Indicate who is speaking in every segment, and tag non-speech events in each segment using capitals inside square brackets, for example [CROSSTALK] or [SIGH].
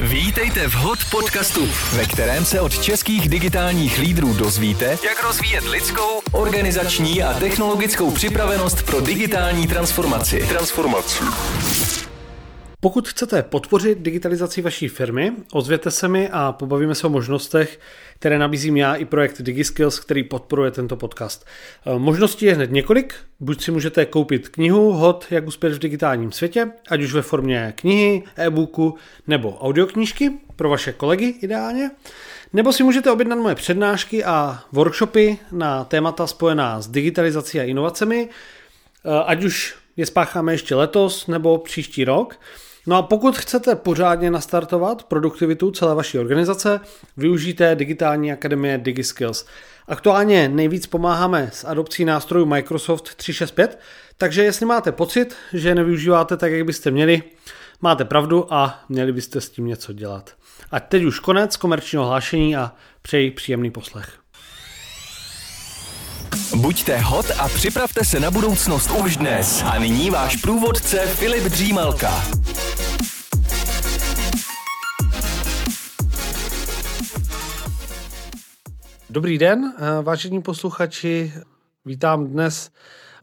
Speaker 1: Vítejte v HOT podcastu, ve kterém se od českých digitálních lídrů dozvíte, jak rozvíjet lidskou, organizační a technologickou připravenost pro digitální transformaci. Transformaci.
Speaker 2: Pokud chcete podpořit digitalizaci vaší firmy, ozvěte se mi a pobavíme se o možnostech, které nabízím já i projekt DigiSkills, který podporuje tento podcast. E, možností je hned několik. Buď si můžete koupit knihu Hot, jak uspět v digitálním světě, ať už ve formě knihy, e-booku nebo audioknížky, pro vaše kolegy ideálně. Nebo si můžete objednat moje přednášky a workshopy na témata spojená s digitalizací a inovacemi, e, ať už je spácháme ještě letos nebo příští rok. No a pokud chcete pořádně nastartovat produktivitu celé vaší organizace, využijte digitální akademie DigiSkills. Aktuálně nejvíc pomáháme s adopcí nástrojů Microsoft 365, takže jestli máte pocit, že nevyužíváte tak, jak byste měli, máte pravdu a měli byste s tím něco dělat. A teď už konec komerčního hlášení a přeji příjemný poslech.
Speaker 1: Buďte hot a připravte se na budoucnost už dnes. A nyní váš průvodce Filip Dřímalka.
Speaker 2: Dobrý den, eh, vážení posluchači. Vítám dnes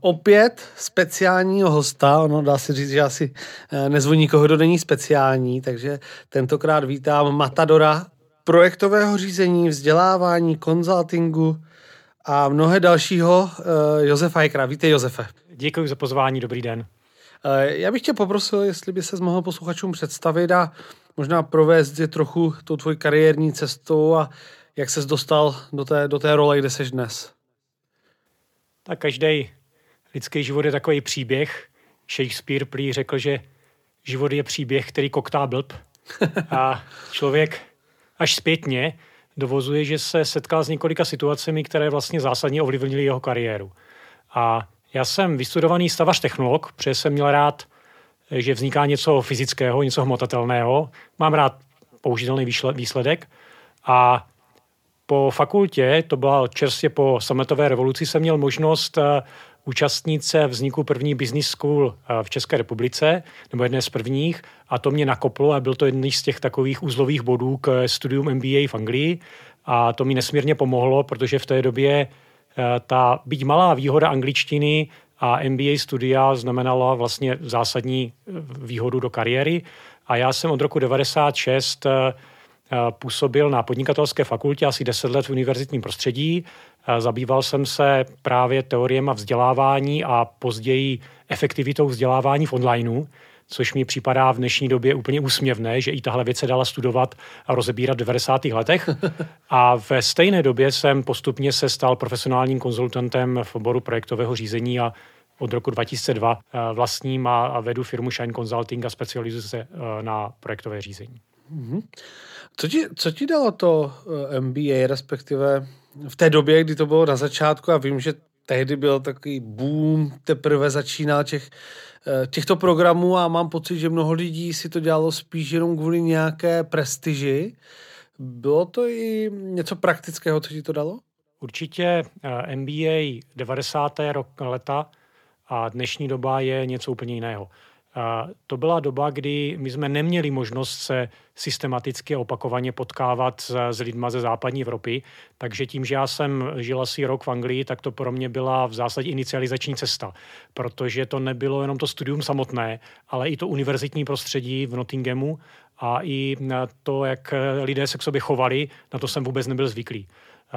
Speaker 2: opět speciálního hosta. Ono dá se říct, že asi eh, nezvoní nikoho, kdo není speciální, takže tentokrát vítám Matadora projektového řízení, vzdělávání, konzultingu a mnohé dalšího eh, Josefa Jekra. Víte, Josefe.
Speaker 3: Děkuji za pozvání, dobrý den.
Speaker 2: Já bych tě poprosil, jestli by se mohl posluchačům představit a možná provést je trochu tou tvojí kariérní cestou a jak ses dostal do té, do té role, kde seš dnes?
Speaker 3: Tak každý lidský život je takový příběh. Shakespeare prý řekl, že život je příběh, který koktá blb. [LAUGHS] A člověk až zpětně dovozuje, že se setkal s několika situacemi, které vlastně zásadně ovlivnily jeho kariéru. A já jsem vystudovaný stavař technolog, protože jsem měl rád, že vzniká něco fyzického, něco hmotatelného. Mám rád použitelný výsledek. A po fakultě, to byla čerstvě po sametové revoluci, jsem měl možnost eh, účastnit se vzniku první business school eh, v České republice, nebo jedné z prvních, a to mě nakoplo a byl to jeden z těch takových uzlových bodů k studium MBA v Anglii. A to mi nesmírně pomohlo, protože v té době eh, ta byť malá výhoda angličtiny a MBA studia znamenala vlastně zásadní výhodu do kariéry. A já jsem od roku 96 působil na podnikatelské fakultě asi 10 let v univerzitním prostředí. Zabýval jsem se právě teoriem a vzdělávání a později efektivitou vzdělávání v onlineu, což mi připadá v dnešní době úplně úsměvné, že i tahle věc se dala studovat a rozebírat v 90. letech. [LAUGHS] A ve stejné době jsem postupně se stal profesionálním konzultantem v oboru projektového řízení a od roku 2002 vlastním a vedu firmu Shine Consulting a specializuji se eh, na projektové řízení. Mm-hmm.
Speaker 2: Co ti, co ti dalo to eh, MBA, respektive v té době, kdy to bylo na začátku a vím, že tehdy byl takový boom, teprve začínal těch, eh, těchto programů a mám pocit, že mnoho lidí si to dělalo spíš jenom kvůli nějaké prestiži. Bylo to i něco praktického, co ti to dalo?
Speaker 3: Určitě eh, MBA 90. leta a dnešní doba je něco úplně jiného. To byla doba, kdy my jsme neměli možnost se systematicky a opakovaně potkávat s, s lidma ze západní Evropy, takže tím, že já jsem žil asi rok v Anglii, tak to pro mě byla v zásadě inicializační cesta, protože to nebylo jenom to studium samotné, ale i to univerzitní prostředí v Nottinghamu a i to, jak lidé se k sobě chovali, na to jsem vůbec nebyl zvyklý.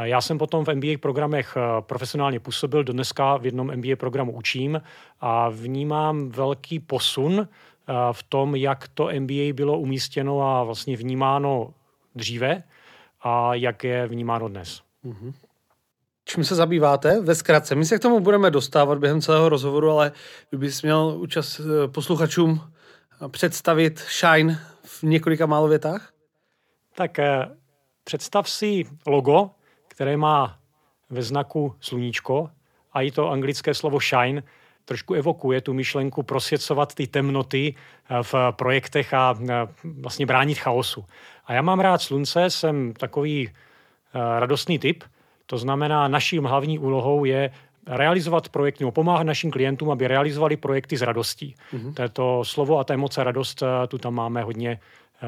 Speaker 3: Já jsem potom v MBA programech eh, profesionálně působil, dneska v jednom MBA programu učím a vnímám velký posun eh, v tom, jak to MBA bylo umístěno a vlastně vnímáno dříve a jak je vnímáno dnes. Mm-hmm.
Speaker 2: Čím se zabýváte? Ve zkratce. My se k tomu budeme dostávat během celého rozhovoru, ale kdybys měl účast eh, posluchačům představit Shine v několika málo větách?
Speaker 3: Tak představ si logo, které má ve znaku sluníčko a i to anglické slovo shine trošku evokuje tu myšlenku prosvěcovat ty temnoty eh, v projektech a eh, vlastně bránit chaosu. A já mám rád slunce, jsem takový eh, radostný typ, to znamená, naším hlavní úlohou je realizovat projekty, nebo pomáhat našim klientům, aby realizovali projekty s radostí. Mm-hmm. To slovo a ta emoce radost, tu tam máme hodně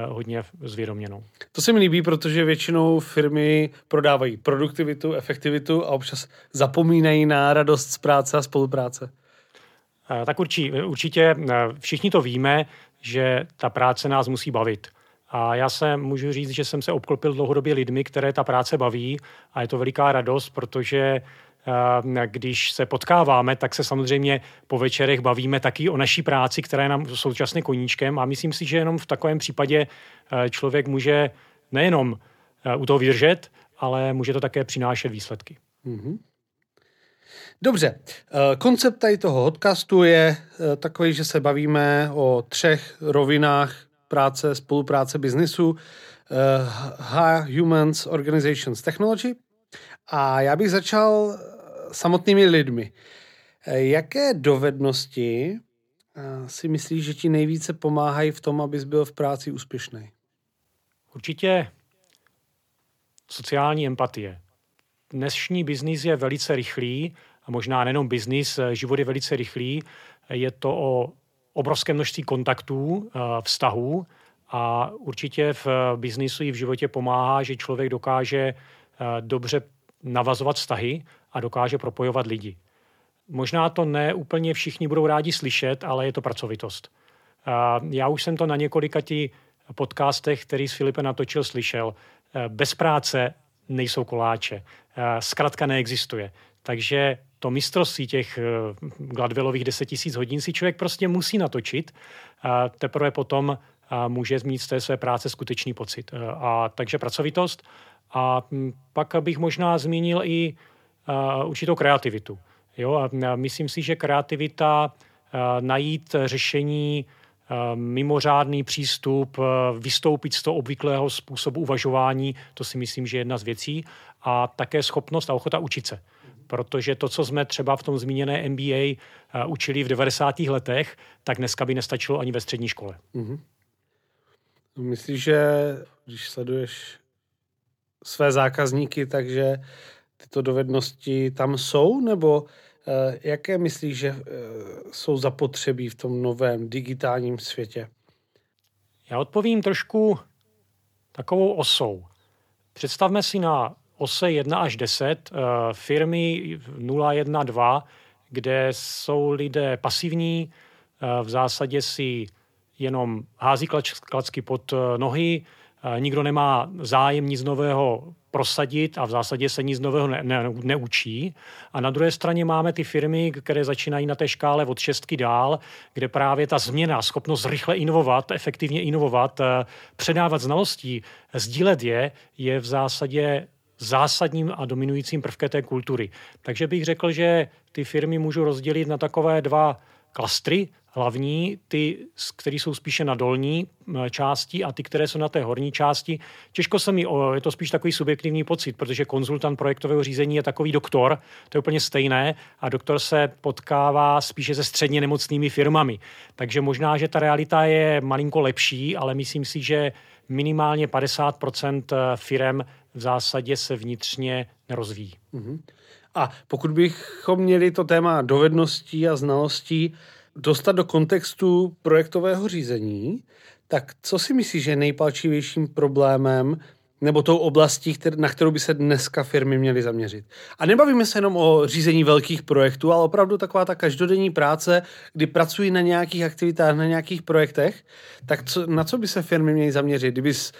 Speaker 3: hodně zvědoměnou.
Speaker 2: To se mi líbí, protože většinou firmy prodávají produktivitu, efektivitu a občas zapomínají na radost z práce a spolupráce.
Speaker 3: Tak určitě, určitě všichni to víme, že ta práce nás musí bavit. A já se můžu říct, že jsem se obklopil dlouhodobě lidmi, které ta práce baví a je to veliká radost, protože eh, když se potkáváme, tak se samozřejmě po večerech bavíme taky o naší práci, která je nám současně koníčkem a myslím si, že jenom v takovém případě eh, člověk může nejenom eh, u toho vydržet, ale může to také přinášet výsledky. Mm-hmm.
Speaker 2: Dobře, koncept tady toho podcastu je takový, že se bavíme o třech rovinách práce, spolupráce biznisu, High Humans Organizations Technology. A já bych začal samotnými lidmi. Eh, jaké dovednosti uh, si myslíš, že ti nejvíce pomáhají v tom, abys byl v práci úspěšný?
Speaker 3: Určitě sociální empatie. Dnešní biznis je velice rychlý a možná nejenom biznis, život je velice rychlý. Je to o obrovské množství kontaktů, eh, vztahů a určitě v biznisu i v životě pomáhá, že člověk dokáže eh, dobře navazovat vztahy a dokáže propojovat lidi. Možná to ne úplně všichni budou rádi slyšet, ale je to pracovitost. Já už jsem to na několika tí podcastech, který s Filipem natočil, slyšel. Bez práce nejsou koláče. Zkrátka neexistuje. Takže to mistrovství těch eh, Gladwellových 10 000 hodin si člověk prostě musí natočit. Teprve potom může mít z té své práce skutečný pocit. A takže pracovitost. A pak bych možná zmínil i určitou kreativitu. Jo, a myslím si, že kreativita, najít řešení, mimořádný přístup, vystoupit z toho obvyklého způsobu uvažování, to si myslím, že je jedna z věcí. A také schopnost a ochota učit se protože to, co jsme třeba v tom zmíněné MBA učili v 90. letech, tak dneska by nestačilo ani ve střední škole. Mm-hmm.
Speaker 2: Myslíš, že když sleduješ své zákazníky, takže tyto dovednosti tam jsou, nebo uh, jaké myslíš, že uh, jsou zapotřebí v tom novém digitálním světě?
Speaker 3: Já odpovím trošku takovou osou. Představme si na ose 1 až 10, eh, firmy 0, 1, 2, kde jsou lidé pasivní, eh, v zásadě si jenom hází klacky pod eh, nohy, nikdo nemá zájem nic nového prosadit a v zásadě se nic nového ne, ne, neučí. A na druhé straně máme ty firmy, které začínají na té škále od šestky dál, kde právě ta změna, schopnost rychle inovovat, efektivně inovovat, předávat znalostí, sdílet je, je v zásadě zásadním a dominujícím prvkem té kultury. Takže bych řekl, že ty firmy můžu rozdělit na takové dva klastry hlavní, ty, které jsou spíše na dolní části a ty, které jsou na té horní části. Těžko se mi, je to spíš takový subjektivní pocit, protože konzultant projektového řízení je takový doktor, to je úplně stejné a doktor se potkává spíše se středně nemocnými firmami. Takže možná, že ta realita je malinko lepší, ale myslím si, že minimálně 50% firm v zásadě se vnitřně nerozvíjí. Mm-hmm.
Speaker 2: A pokud bychom měli to téma dovedností a znalostí dostat do kontextu projektového řízení, tak co si myslíš, že je nejpalčivějším problémem nebo tou oblastí, na kterou by se dneska firmy měly zaměřit. A nebavíme se jenom o řízení velkých projektů, ale opravdu taková ta každodenní práce, kdy pracují na nějakých aktivitách, na nějakých projektech, tak co, na co by se firmy měly zaměřit? Kdybys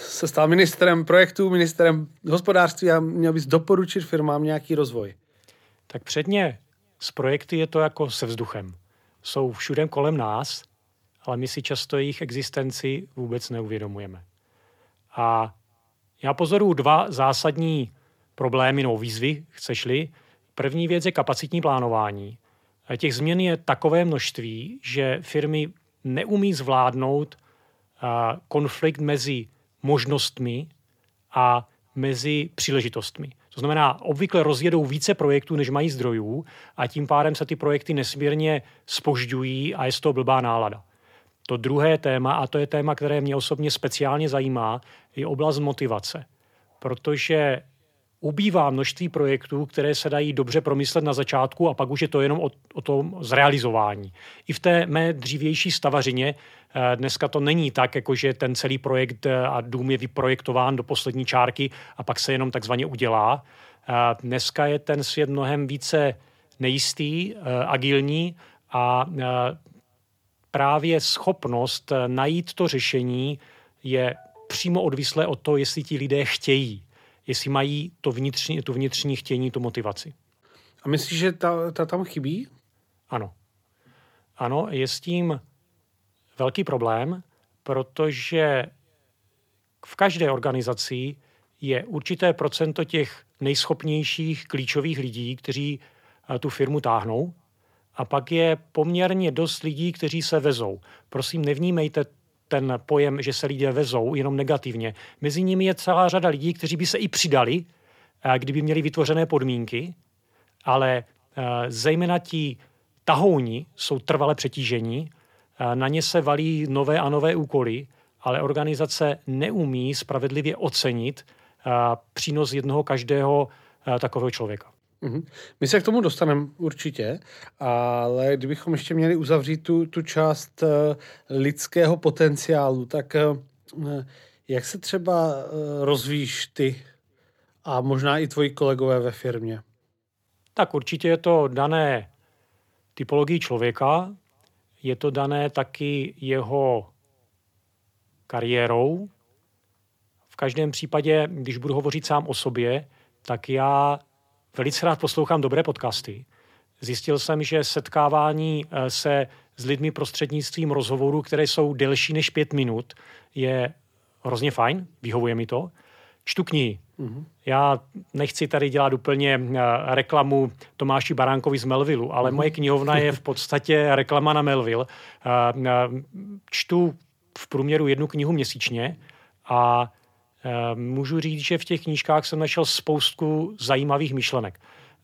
Speaker 2: se stal ministrem projektů, ministrem hospodářství a měl bys doporučit firmám nějaký rozvoj?
Speaker 3: Tak předně s projekty je to jako se vzduchem. Jsou všude kolem nás, ale my si často jejich existenci vůbec neuvědomujeme. A já pozoruju dva zásadní problémy nebo výzvy, chceš-li. První věc je kapacitní plánování. Těch změn je takové množství, že firmy neumí zvládnout konflikt mezi možnostmi a mezi příležitostmi. To znamená, obvykle rozjedou více projektů, než mají zdrojů a tím pádem se ty projekty nesmírně spožďují a je z toho blbá nálada. To druhé téma, a to je téma, které mě osobně speciálně zajímá, je oblast motivace. Protože ubývá množství projektů, které se dají dobře promyslet na začátku a pak už je to jenom o, o tom zrealizování. I v té mé dřívější stavařině eh, dneska to není tak, jako že ten celý projekt eh, a dům je vyprojektován do poslední čárky a pak se jenom takzvaně udělá. Eh, dneska je ten svět mnohem více nejistý, agilní a právě schopnost najít to řešení je přímo odvislé od toho, jestli ti lidé chtějí jestli mají to vnitřní, tu vnitřní chtění, tu motivaci.
Speaker 2: A myslíš, že ta, ta tam chybí?
Speaker 3: Ano. Ano, je s tím velký problém, protože v každé organizaci je určité procento těch nejschopnějších klíčových lidí, kteří eh, tu firmu táhnou. A pak je poměrně dost lidí, kteří se vezou. Prosím, nevnímejte ten pojem, že se lidé vezou jenom negativně. Mezi nimi je celá řada lidí, kteří by se i přidali, eh, kdyby měli vytvořené podmínky, ale eh, zejména ti tahouni jsou trvale přetížení, eh, na ně se valí nové a nové úkoly, ale organizace neumí spravedlivě ocenit přínos jednoho každého takového člověka.
Speaker 2: Mm-hmm. My se k tomu dostaneme určitě, ale kdybychom ještě měli uzavřít tu, tu část uh, lidského potenciálu, tak uh, jak se třeba uh, rozvíjíš ty a možná i tvoji kolegové ve firmě?
Speaker 3: Tak určitě je to dané typologii člověka, je to dané taky jeho kariérou. V každém případě, když budu hovořit sám o sobě, tak já velice rád poslouchám dobré podcasty. Zjistil jsem, že setkávání eh, se s lidmi prostřednictvím rozhovorů, které jsou delší než pět minut, je hrozně fajn, vyhovuje mi to. Čtu knihy. Mm-hmm. Já nechci tady dělat úplně uh, reklamu Tomáši Baránkovi z Melvillu, ale mm-hmm. moje knihovna je v podstatě [LAUGHS] reklama na Melville. Uh, čtu v průměru jednu knihu měsíčně a Eh, můžu říct, že v těch knížkách jsem našel spoustu zajímavých myšlenek.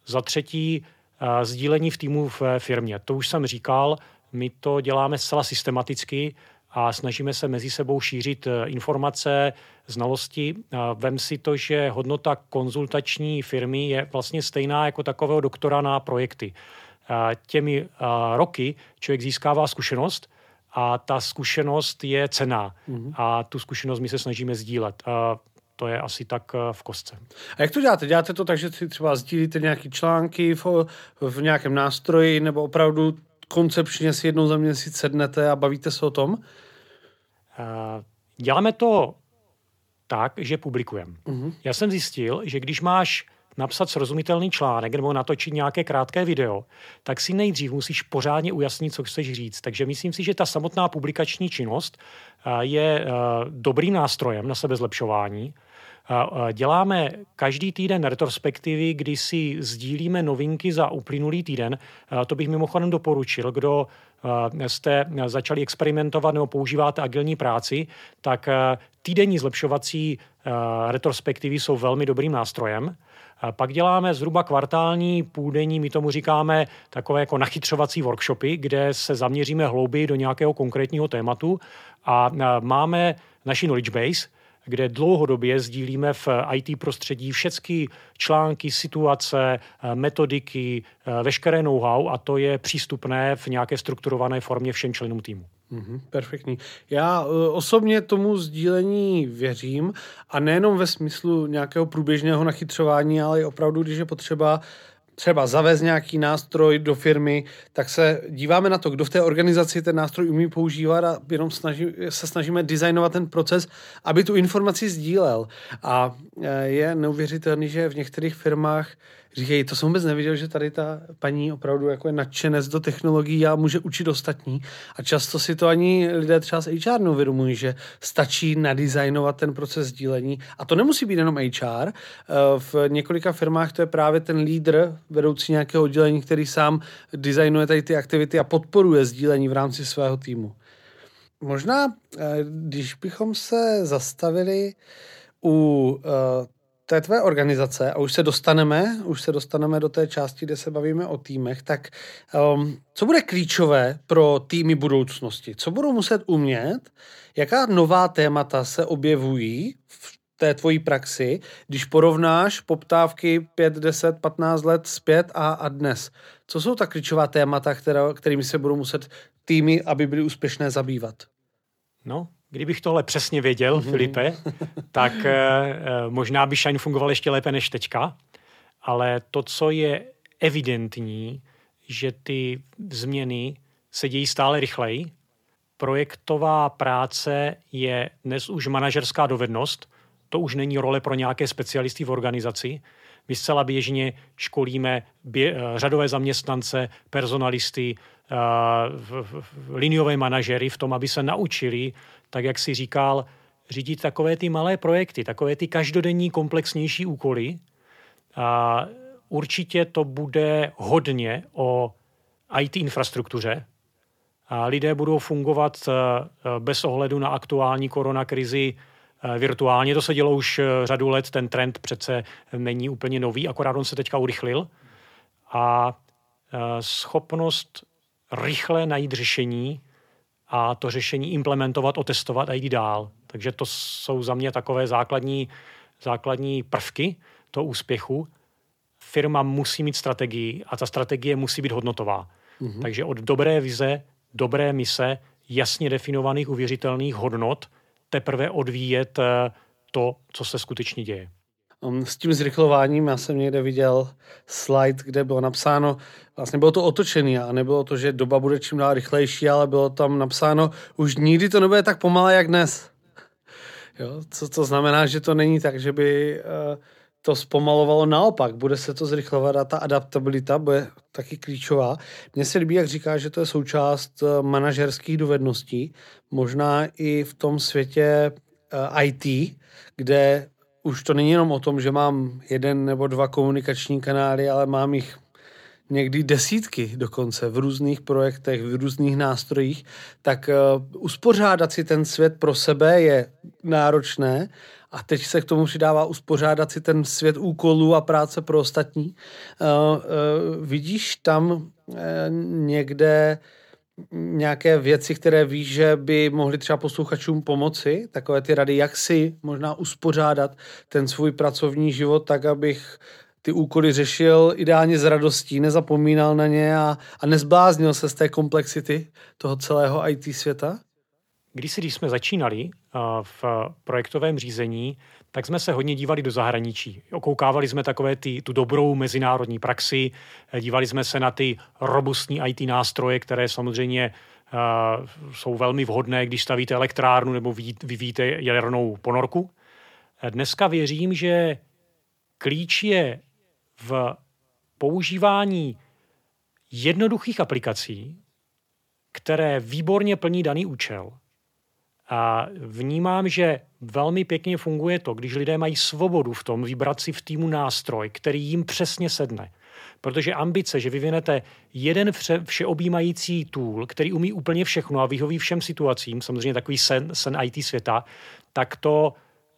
Speaker 3: Za třetí, eh, sdílení v týmu v firmě. To už jsem říkal, my to děláme zcela systematicky a snažíme se mezi sebou šířit eh, informace, znalosti. Vem si to, že hodnota konzultační firmy je vlastně stejná jako takového doktora na projekty. Těmi roky člověk získává zkušenost a ta zkušenost je cená mm-hmm. a tu zkušenost my se snažíme sdílet. A to je asi tak eh, v kostce.
Speaker 2: A jak to děláte? Děláte to tak, že si třeba sdílíte nějaké články v, v nějakém nástroji nebo opravdu koncepčně si jednou za měsíc sednete a bavíte se o tom?
Speaker 3: Děláme to tak, že publikujeme. Mm-hmm. Já jsem zjistil, že když máš napsat srozumitelný článek nebo natočit nějaké krátké video, tak si nejdřív musíš pořádně ujasnit, co chceš říct. Takže myslím si, že ta samotná publikační činnost eh, je eh, dobrým nástrojem na sebezlepšování. Eh, děláme každý týden retrospektivy, kdy si sdílíme novinky za uplynulý týden. To bych mimochodem doporučil, kdo jste začali experimentovat nebo používáte agilní práci, tak týdenní zlepšovací retrospektivy jsou velmi dobrým nástrojem. Pak děláme zhruba kvartální, půldenní, my tomu říkáme takové jako nachytřovací workshopy, kde se zaměříme hlouběji do nějakého konkrétního tématu a máme naši knowledge base, kde dlouhodobě sdílíme v IT prostředí všechny články, situace, metodiky, veškeré know-how a to je přístupné v nějaké strukturované formě všem členům týmu.
Speaker 2: Mm-hmm, perfektní. Já uh, osobně tomu sdílení věřím a nejenom ve smyslu nějakého průběžného nachytřování, ale i opravdu, když je potřeba třeba zavést nějaký nástroj do firmy, tak se díváme na to, kdo v té organizaci ten nástroj umí používat a jenom snaží, se snažíme designovat ten proces, aby tu informaci sdílel. A e, je neuvěřitelný, že v některých firmách říkají, to jsem vůbec neviděl, že tady ta paní opravdu jako je nadšenec do technologií a může učit ostatní. A často si to ani lidé třeba z HR neuvědomují, že stačí nadizajnovat ten proces sdílení. A to nemusí být jenom HR. Eh, v několika firmách to je právě ten lídr, vedoucí nějakého oddělení, který sám designuje tady ty aktivity a podporuje sdílení v rámci svého týmu. Možná, eh, když bychom se zastavili u eh, té tvé organizace, a už se dostaneme, už se dostaneme do té části, kde se bavíme o týmech, tak um, co bude klíčové pro týmy budoucnosti? Co budou muset umět? Jaká nová témata se objevují v té tvojí praxi, když porovnáš poptávky 5, 10, 15 let zpět a, a dnes. Co jsou ta klíčová témata, která, kterými se budou muset týmy, aby byly úspěšné, zabývat?
Speaker 3: No, kdybych tohle přesně věděl, mm-hmm. Filipe, tak eh, možná by Shine fungoval ještě lépe než teďka, ale to, co je evidentní, že ty změny se dějí stále rychleji. Projektová práce je dnes už manažerská dovednost, to už není role pro nějaké specialisty v organizaci. My zcela běžně školíme bě, eh, řadové zaměstnance, personalisty, uh, liniové manažery v tom, aby se naučili, tak jak si říkal, řídit takové ty malé projekty, takové ty každodenní komplexnější úkoly. A určitě to bude hodně o IT infrastruktuře. A lidé budou fungovat eh, bez ohledu na aktuální koronakrizi eh, virtuálně. To se dělo už eh, řadu let, ten trend přece není úplně nový, akorát on se teďka urychlil. A schopnost rychle najít řešení a to řešení implementovat, otestovat a jít dál. Takže to jsou za mě takové základní, základní prvky toho úspěchu. Firma musí mít strategii a ta strategie musí být hodnotová. Mm-hmm. Takže od dobré vize, dobré mise, jasně definovaných uvěřitelných hodnot teprve odvíjet eh, to, co se skutečně děje.
Speaker 2: Um, s tím zrychlováním, já jsem někde viděl slide, kde bylo napsáno, vlastně bylo to otočené a nebylo to, že doba bude čím dál rychlejší, ale bylo tam napsáno, už nikdy to nebude tak pomalé, jak dnes. [LAUGHS] Jo, co to znamená, že to není tak, že by uh, to zpomalovalo naopak, bude se to zrychlovat a ta adaptabilita bude taky klíčová. Mně se líbí, jak říká, že to je součást uh, manažerských dovedností, možná i v tom světě uh, IT, kde už to není jenom o tom, že mám jeden nebo dva komunikační kanály, ale mám jich někdy desítky dokonce v různých projektech, v různých nástrojích, tak uh, uspořádat si ten svět pro sebe je náročné a teď se k tomu přidává uspořádat si ten svět úkolů a práce pro ostatní. Uh, uh, vidíš tam někde nějaké věci, které víš, že by mohly třeba posluchačům pomoci, takové ty rady, jak si možná uspořádat ten svůj pracovní život tak, abych ty úkoly řešil ideálně s radostí, nezapomínal na ně a, a nezbláznil se z té komplexity toho celého IT světa?
Speaker 3: Když když jsme začínali v projektovém řízení, tak jsme se hodně dívali do zahraničí. Okoukávali jsme takové ty, tu dobrou mezinárodní praxi, dívali jsme se na ty robustní IT nástroje, které samozřejmě uh, jsou velmi vhodné, když stavíte elektrárnu nebo vyvíjíte jadernou ponorku. Dneska věřím, že klíč je v používání jednoduchých aplikací, které výborně plní daný účel – a vnímám, že velmi pěkně funguje to, když lidé mají svobodu v tom vybrat si v týmu nástroj, který jim přesně sedne. Protože ambice, že vyvinete jeden vše, všeobjímající tool, který umí úplně všechno a vyhoví všem situacím, samozřejmě takový sen, sen IT světa, tak to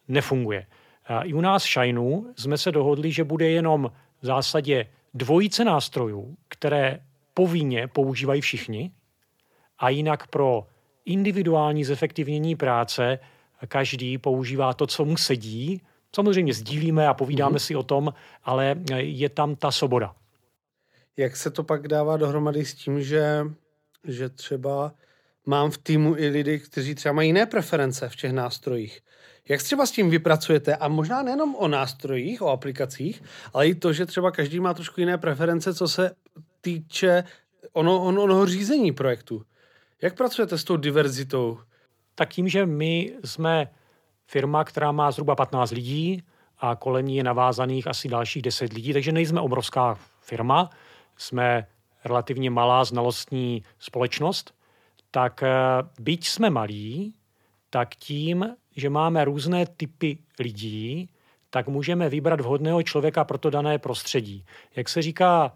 Speaker 3: nefunguje. A I u nás Shineu jsme se dohodli, že bude jenom v zásadě dvojice nástrojů, které povinně používají všichni a jinak pro individuální zefektivnění práce každý používá to, co mu sedí. Samozřejmě sdílíme a povídáme mm-hmm. si o tom, ale je tam ta svoboda.
Speaker 2: Jak se to pak dává dohromady s tím, že, že třeba mám v týmu i lidi, kteří třeba mají jiné preference v těch nástrojích. Jak třeba s tím vypracujete? A možná nejenom o nástrojích, o aplikacích, ale i to, že třeba každý má trošku jiné preference, co se týče ono, ono, onoho řízení projektu. Jak pracujete s tou diverzitou?
Speaker 3: Tak tím, že my jsme firma, která má zhruba 15 lidí a kolem ní je navázaných asi dalších 10 lidí, takže nejsme obrovská firma, jsme relativně malá znalostní společnost, tak eh, byť jsme malí, tak tím, že máme různé typy lidí, tak můžeme vybrat vhodného člověka pro to dané prostředí. Jak se říká,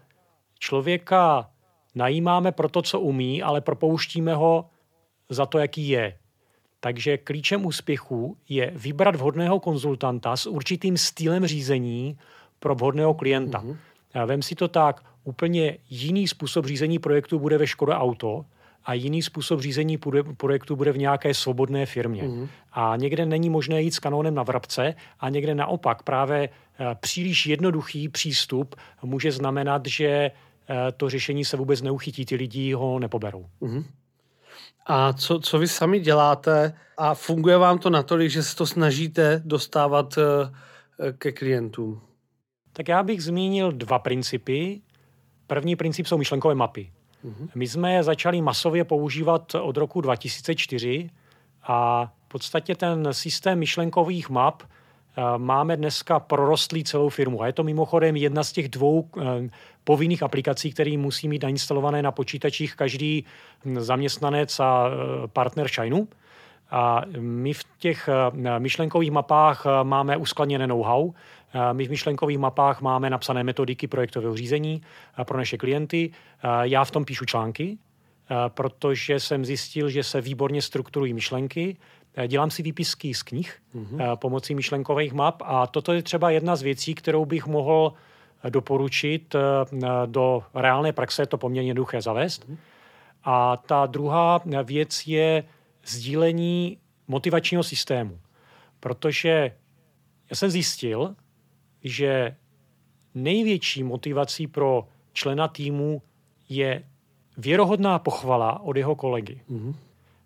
Speaker 3: člověka najímáme pro to, co umí, ale propouštíme ho za to, jaký je. Takže klíčem úspěchu je vybrat vhodného konzultanta s určitým stylem řízení pro vhodného klienta. Mm-hmm. Vem si to tak, úplně jiný způsob řízení projektu bude ve Škoda Auto a jiný způsob řízení projektu bude v nějaké svobodné firmě. Mm. A někde není možné jít s kanónem na vrabce a někde naopak právě eh, příliš jednoduchý přístup může znamenat, že to řešení se vůbec neuchytí, ty lidi ho nepoberou. Mm.
Speaker 2: A co, co vy sami děláte a funguje vám to natolik, že se to snažíte dostávat eh, ke klientům?
Speaker 3: Tak já bych zmínil dva principy. První princip jsou myšlenkové mapy. Mm-hmm. My jsme je začali masově používat od roku 2004 a v podstatě ten systém myšlenkových map eh, máme dneska prorostlý celou firmu. A je to mimochodem jedna z těch dvou eh, povinných aplikací, které musí mít nainstalované na počítačích každý zaměstnanec a eh, partner Shineu. A my v těch myšlenkových mapách máme uskladněné know-how, my v myšlenkových mapách máme napsané metodiky projektového řízení pro naše klienty. Já v tom píšu články, protože jsem zjistil, že se výborně strukturují myšlenky. Dělám si výpisky z knih mm-hmm. pomocí myšlenkových map a toto je třeba jedna z věcí, kterou bych mohl doporučit do reálné praxe, je to poměrně jednoduché zavést. A ta druhá věc je sdílení motivačního systému. Protože já jsem zjistil, že největší motivací pro člena týmu je věrohodná pochvala od jeho kolegy. Mm-hmm.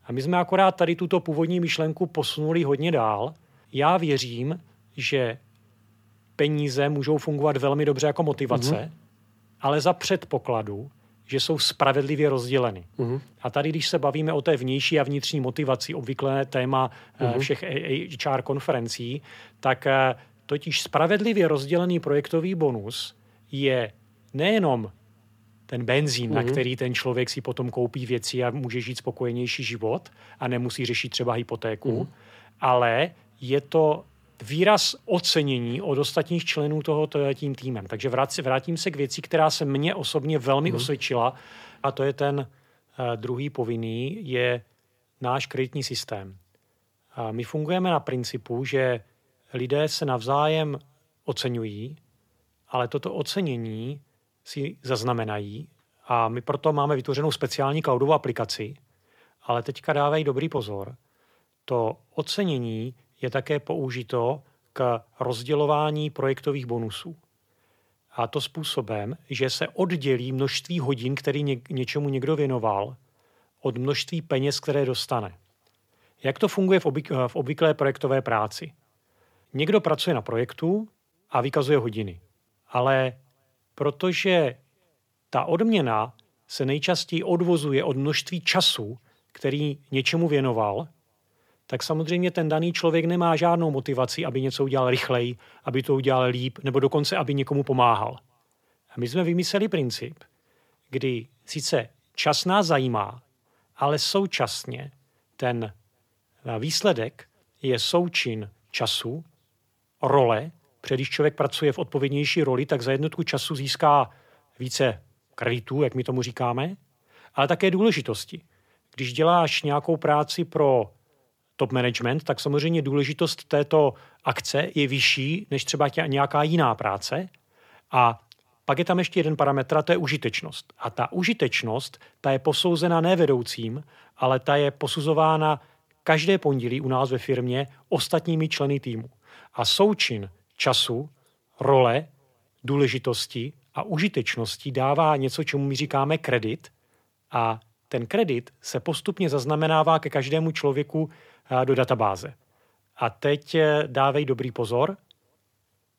Speaker 3: A my jsme akorát tady tuto původní myšlenku posunuli hodně dál. Já věřím, že peníze můžou fungovat velmi dobře jako motivace, mm-hmm. ale za předpokladu, že jsou spravedlivě rozděleny. Mm-hmm. A tady, když se bavíme o té vnější a vnitřní motivaci, obvyklé téma mm-hmm. všech HR konferencí, tak eh, Totiž spravedlivě rozdělený projektový bonus je nejenom ten benzín, mm-hmm. na mhm. který ten člověk si potom koupí věci a může žít spokojenější život a nemusí řešit třeba hypotéku, mm-hmm. ale je to výraz ocenění od ostatních členů toho tím týmem. Takže vrátím se k věci, která se mně osobně velmi mm-hmm. osvědčila a to je ten uh, druhý povinný, je náš kreditní systém. A my fungujeme na principu, že lidé se navzájem oceňují, ale toto ocenění si zaznamenají a my proto máme vytvořenou speciální cloudovou aplikaci, ale teďka dávají dobrý pozor. To ocenění je také použito k rozdělování projektových bonusů. A to způsobem, že se oddělí množství hodin, který ně, něčemu někdo věnoval, od množství peněz, které dostane. Jak to funguje v, obvyk, v obvyklé projektové práci? Někdo pracuje na projektu a vykazuje hodiny. Ale protože ta odměna se nejčastěji odvozuje od množství času, který něčemu věnoval, tak samozřejmě ten daný člověk nemá žádnou motivaci, aby něco udělal rychleji, aby to udělal líp, nebo dokonce, aby někomu pomáhal. A my jsme vymysleli princip, kdy sice čas nás zajímá, ale současně ten výsledek je součin času role, protože když člověk pracuje v odpovědnější roli, tak za jednotku času získá více kreditů, jak my tomu říkáme, ale také důležitosti. Když děláš nějakou práci pro top management, tak samozřejmě důležitost této akce je vyšší než třeba tě, nějaká jiná práce. A pak je tam ještě jeden parametr, a to je užitečnost. A ta užitečnost, ta je posouzena ne vedoucím, ale ta je posuzována každé pondělí u nás ve firmě ostatními členy týmu. A součin času, role, důležitosti a užitečnosti dává něco, čemu my říkáme kredit a ten kredit se postupně zaznamenává ke každému člověku do databáze. A teď eh, dávej dobrý pozor,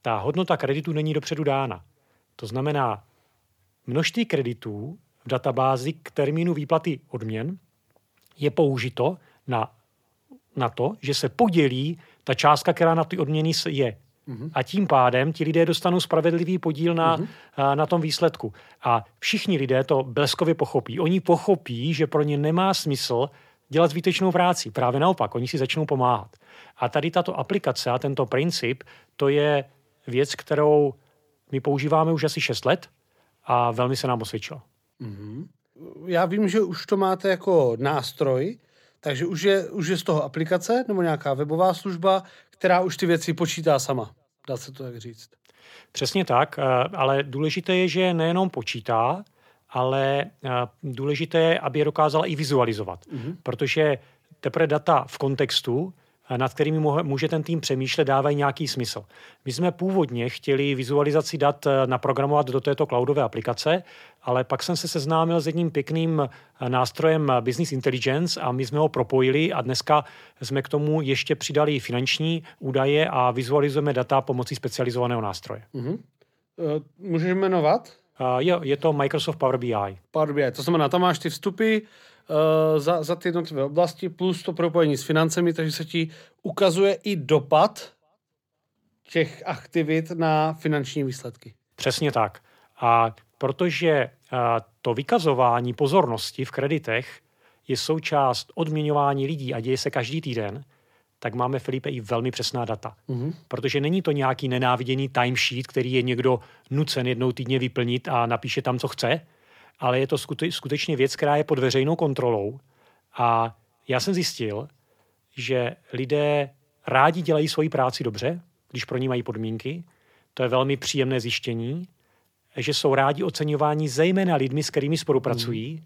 Speaker 3: ta hodnota kreditu není dopředu dána. To znamená, množství kreditů v databázi k termínu výplaty odměn je použito na, na to, že se podělí ta částka, která na ty odměny je. Mm-hmm. A tím pádem ti lidé dostanou spravedlivý podíl na, mm-hmm. na tom výsledku. A všichni lidé to bleskově pochopí. Oni pochopí, že pro ně nemá smysl dělat zbytečnou práci. Právě naopak, oni si začnou pomáhat. A tady tato aplikace a tento princip, to je věc, kterou my používáme už asi 6 let a velmi se nám osvědčila. Mm-hmm.
Speaker 2: Já vím, že už to máte jako nástroj, takže už je, už je z toho aplikace nebo nějaká webová služba, která už ty věci počítá sama. Dá se to tak říct.
Speaker 3: Přesně tak, eh, ale důležité je, že nejenom počítá, ale důležité je, aby je dokázala i vizualizovat, mm-hmm. protože teprve data v kontextu nad kterými může ten tým přemýšlet, dávají nějaký smysl. My jsme původně chtěli vizualizaci dat eh, naprogramovat do této cloudové aplikace, ale pak jsem se seznámil s jedním pěkným eh, nástrojem Business Intelligence a my jsme ho propojili a dneska jsme k tomu ještě přidali finanční údaje a vizualizujeme data pomocí specializovaného nástroje.
Speaker 2: Mm-hmm. Můžeš jmenovat?
Speaker 3: Je, je to Microsoft Power BI.
Speaker 2: Power BI, to znamená, tam máš ty vstupy, uh, za, za ty jednotlivé oblasti plus to propojení s financemi, takže se ti ukazuje i dopad těch aktivit na finanční výsledky.
Speaker 3: Přesně tak. A protože uh, to vykazování pozornosti v kreditech je součást odměňování lidí a děje se každý týden, tak máme, Filipe, i velmi přesná data. Mm-hmm. Protože není to nějaký nenáviděný timesheet, který je někdo nucen jednou týdně vyplnit a napíše tam, co chce, ale je to skutečně věc, která je pod veřejnou kontrolou. A já jsem zjistil, že lidé rádi dělají svoji práci dobře, když pro ní mají podmínky. To je velmi příjemné zjištění, že jsou rádi oceňováni zejména lidmi, s kterými spolupracují hmm.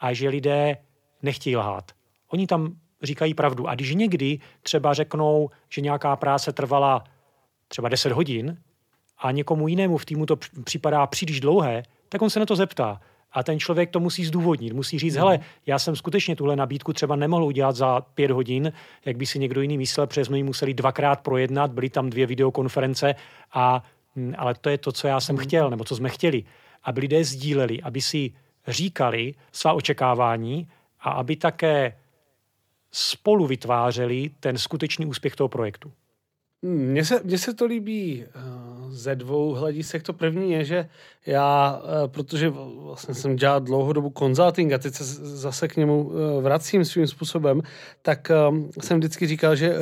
Speaker 3: a že lidé nechtějí lhát. Oni tam říkají pravdu. A když někdy třeba řeknou, že nějaká práce trvala třeba 10 hodin a někomu jinému v týmu to připadá příliš dlouhé, tak on se na to zeptá. A ten člověk to musí zdůvodnit. Musí říct, mm. hele, já jsem skutečně tuhle nabídku třeba nemohl udělat za pět hodin, jak by si někdo jiný myslel, protože jsme ji museli dvakrát projednat, byly tam dvě videokonference, a, hm, ale to je to, co já jsem mm. chtěl, nebo co jsme chtěli. Aby lidé sdíleli, aby si říkali svá očekávání a aby také spolu vytvářeli ten skutečný úspěch toho projektu.
Speaker 2: Mně se, mně se to líbí eh, ze dvou hledisek. To první je, že já, eh, protože vlastně jsem dělal dlouhou dobu consulting a teď se zase k němu eh, vracím svým způsobem, tak jsem vždycky říkal, že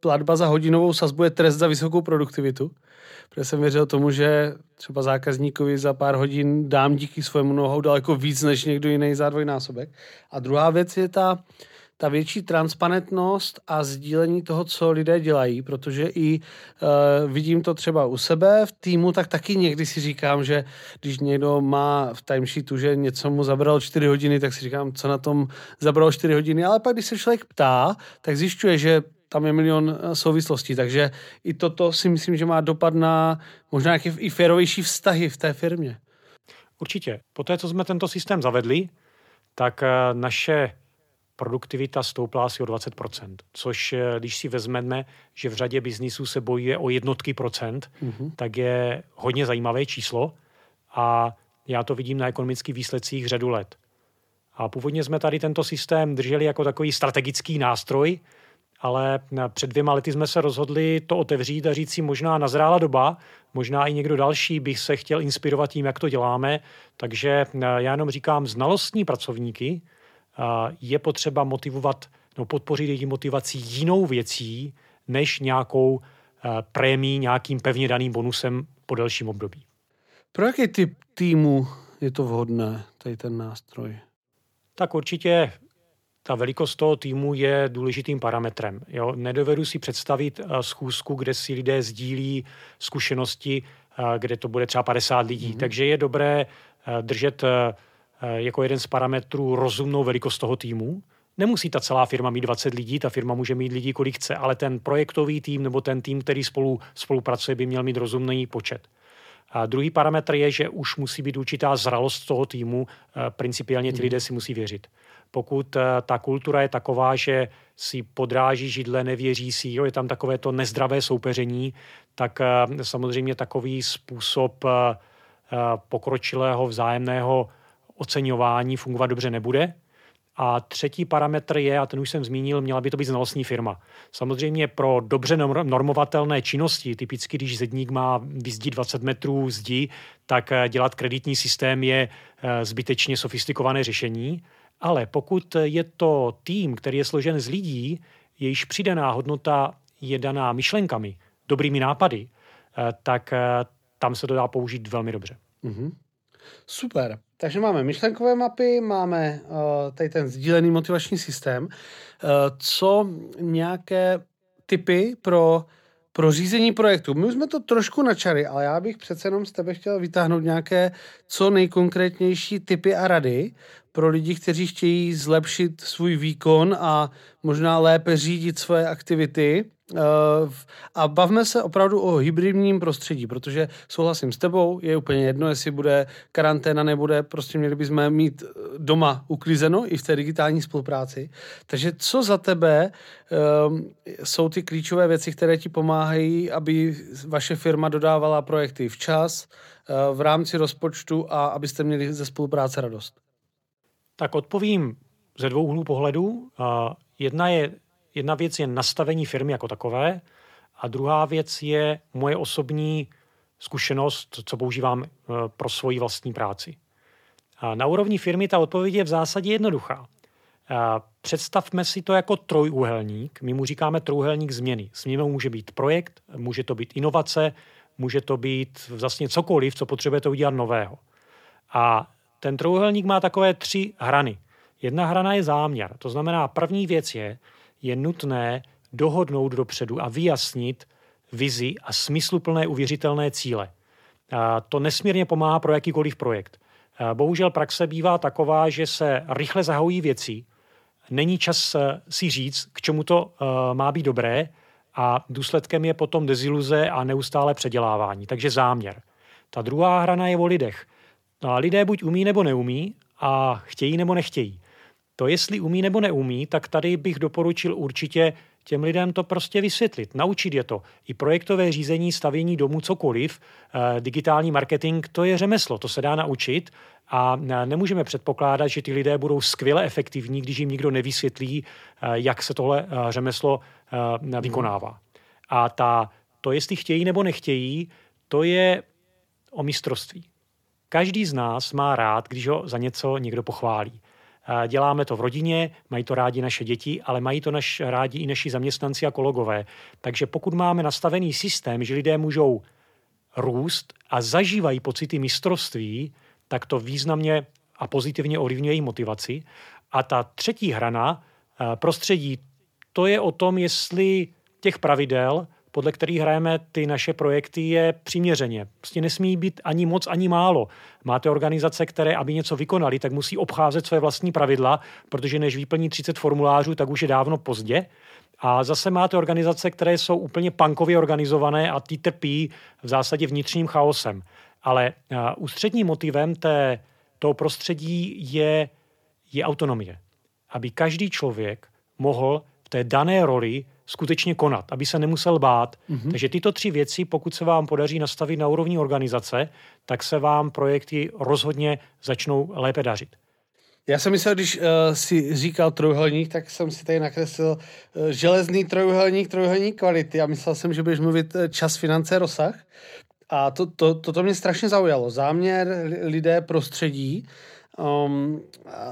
Speaker 2: platba za hodinovou sazbu je trest za vysokou produktivitu. Protože jsem věřil tomu, že třeba zákazníkovi za pár hodin dám díky svému nohou daleko víc než někdo jiný za dvojnásobek. A druhá věc je ta, uh, ta větší transparentnost a sdílení toho, co lidé dělají, protože i uh, vidím to třeba u sebe v týmu, tak taky někdy si říkám, že když někdo má v timesheetu, že něco mu zabralo 4 hodiny, tak si říkám, co na tom zabralo 4 hodiny, ale pak když se člověk ptá, tak zjišťuje, že tam je milion eh, souvislostí, takže i toto si myslím, že má dopad na možná nějaké i férovější vztahy v té firmě.
Speaker 3: Určitě. Poté, co jsme tento systém zavedli, tak eh, naše produktivita stoupla asi o 20%, což eh, když si vezmeme, že v řadě biznisů se bojuje o jednotky procent, mm-hmm. tak je hodně zajímavé číslo a já to vidím na ekonomických výsledcích řadu let. A původně jsme tady tento systém drželi jako takový strategický nástroj, ale před dvěma lety jsme se rozhodli to otevřít a říct si možná nazrála doba, možná i někdo další bych se chtěl inspirovat tím, jak to děláme. Takže eh, já jenom říkám znalostní pracovníky, je potřeba motivovat nebo podpořit jejich motivací jinou věcí, než nějakou eh, prémí, nějakým pevně daným bonusem po delším období.
Speaker 2: Pro jaký typ týmu je to vhodné, tady ten nástroj?
Speaker 3: Tak určitě ta velikost toho týmu je důležitým parametrem. Jo? Nedovedu si představit eh, schůzku, kde si lidé sdílí zkušenosti, eh, kde to bude třeba 50 lidí. Mm-hmm. Takže je dobré držet jako jeden z parametrů rozumnou velikost toho týmu. Nemusí ta celá firma mít 20 lidí, ta firma může mít lidí, kolik chce, ale ten projektový tým nebo ten tým, který spolu spolupracuje, by měl mít rozumný počet. A druhý parametr je, že už musí být určitá zralost toho týmu, eh, principiálně ty hmm. lidé si musí věřit. Pokud eh, ta kultura je taková, že si podráží židle, nevěří si, jo, je tam takové to nezdravé soupeření, tak samozřejmě takový způsob pokročilého vzájemného oceňování fungovat dobře nebude. A třetí parametr je, a ten už jsem zmínil, měla by to být znalostní firma. Samozřejmě pro dobře normovatelné činnosti, typicky když zedník má vyzdí 20 metrů zdi, tak eh, dělat kreditní systém je eh, zbytečně sofistikované řešení. Ale pokud je to tým, který je složen z lidí, jejíž přidaná hodnota je daná myšlenkami, dobrými nápady, eh, tak tam se to dá použít velmi dobře. Mm-hmm.
Speaker 2: Super. Takže máme myšlenkové mapy, máme uh, tady ten sdílený motivační systém. Uh, co nějaké typy pro pro řízení projektu. My už jsme to trošku načali, ale já bych přece jenom z tebe chtěl vytáhnout nějaké co nejkonkrétnější typy a rady pro lidi, kteří chtějí zlepšit svůj výkon a možná lépe řídit svoje aktivity. Eh, a bavme se opravdu o hybridním prostředí, protože souhlasím s tebou, je úplně jedno, jestli bude karanténa, nebude, prostě měli bychom mít eh, doma uklizeno i v té digitální spolupráci. Takže co za tebe um, jsou ty klíčové věci, které ti pomáhají, aby vaše firma dodávala projekty včas, uh, v rámci rozpočtu a abyste měli ze spolupráce radost?
Speaker 3: Tak odpovím ze dvou úhlů pohledu. Jedna, je, jedna věc je nastavení firmy jako takové a druhá věc je moje osobní zkušenost, co používám e, pro svoji vlastní práci. A na úrovni firmy ta odpověď je v zásadě jednoduchá. A představme si to jako trojúhelník. My mu říkáme trojúhelník změny. Změnou může být projekt, může to být inovace, může to být vlastně cokoliv, co potřebujete udělat nového. A ten trouhelník má takové tři hrany. Jedna hrana je záměr. To znamená, první věc je, je nutné dohodnout dopředu a vyjasnit vizi a smysluplné uvěřitelné cíle. A to nesmírně pomáhá pro jakýkoliv projekt. A bohužel praxe bývá taková, že se rychle zahojí věci, není čas eh, si říct, k čemu to uh, má být dobré a důsledkem je potom deziluze a neustále předělávání. Takže záměr. Ta druhá hrana je o lidech. A lidé buď umí nebo neumí a chtějí nebo nechtějí. To, jestli umí nebo neumí, tak tady bych doporučil určitě těm lidem to prostě vysvětlit, naučit je to. I projektové řízení, stavění domů, cokoliv, eh, digitální marketing, to je řemeslo, to se dá naučit a nemůžeme předpokládat, že ty lidé budou skvěle efektivní, když jim nikdo nevysvětlí, eh, jak se tohle eh, řemeslo vykonává. A ta, to, jestli chtějí nebo nechtějí, to je o mistrovství. Každý z nás má rád, když ho za něco někdo pochválí. Děláme to v rodině, mají to rádi naše děti, ale mají to naš, rádi i naši zaměstnanci a kolegové. Takže pokud máme nastavený systém, že lidé můžou růst a zažívají pocity mistrovství, tak to významně a pozitivně ovlivňuje jejich motivaci. A ta třetí hrana, prostředí, to je o tom, jestli těch pravidel podle kterých hrajeme ty naše projekty, je přiměřeně. Prostě nesmí být ani moc, ani málo. Máte organizace, které, aby něco vykonali, tak musí obcházet své vlastní pravidla, protože než vyplní 30 formulářů, tak už je dávno pozdě. A zase máte organizace, které jsou úplně punkově organizované a ty trpí v zásadě vnitřním chaosem. Ale ústředním motivem té, toho prostředí je, je autonomie. Aby každý člověk mohl v té dané roli skutečně konat, aby se nemusel bát. Mm-hmm. Takže tyto tři věci, pokud se vám podaří nastavit na úrovni organizace, tak se vám projekty rozhodně začnou lépe dařit.
Speaker 2: Já jsem myslel, když uh, si říkal trojuhelník, tak jsem si tady nakreslil uh, železný trojuhelník, trojuhelník kvality a myslel jsem, že budeš mluvit uh, čas, finance, rozsah. A to, to, to, to mě strašně zaujalo. Záměr, lidé, prostředí. Um,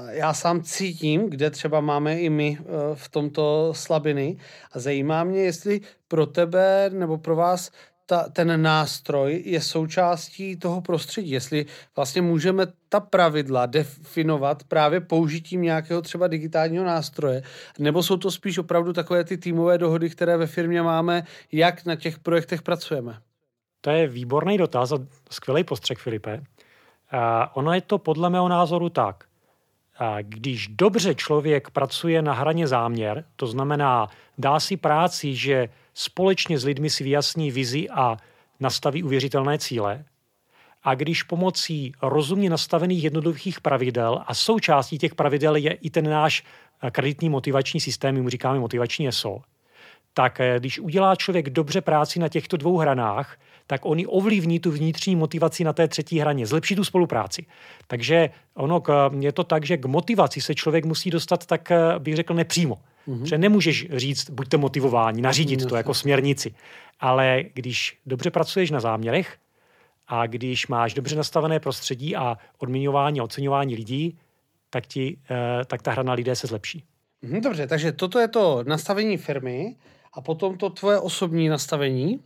Speaker 2: já sám cítím, kde třeba máme i my uh, v tomto slabiny a zajímá mě, jestli pro tebe nebo pro vás ta, ten nástroj je součástí toho prostředí, jestli vlastně můžeme ta pravidla definovat právě použitím nějakého třeba digitálního nástroje, nebo jsou to spíš opravdu takové ty týmové dohody, které ve firmě máme, jak na těch projektech pracujeme?
Speaker 3: To je výborný dotaz a skvělý postřeh, Filipe. Ono je to podle mého názoru tak. Když dobře člověk pracuje na hraně záměr, to znamená, dá si práci, že společně s lidmi si vyjasní vizi a nastaví uvěřitelné cíle, a když pomocí rozumně nastavených jednoduchých pravidel a součástí těch pravidel je i ten náš kreditní motivační systém, my mu říkáme motivační ESO, tak eh, když udělá člověk dobře práci na těchto dvou hranách, tak oni ovlivní tu vnitřní motivaci na té třetí hraně, zlepší tu spolupráci. Takže ono k, je to tak, že k motivaci se člověk musí dostat tak, bych řekl, nepřímo. Mm-hmm. Že nemůžeš říct, buďte motivováni, nařídit mm-hmm. to jako směrnici. Ale když dobře pracuješ na záměrech a když máš dobře nastavené prostředí a odměňování a oceňování lidí, tak, ti, eh, tak ta hra na lidé se zlepší.
Speaker 2: Mm, dobře, takže toto je to nastavení firmy a potom to tvoje osobní nastavení.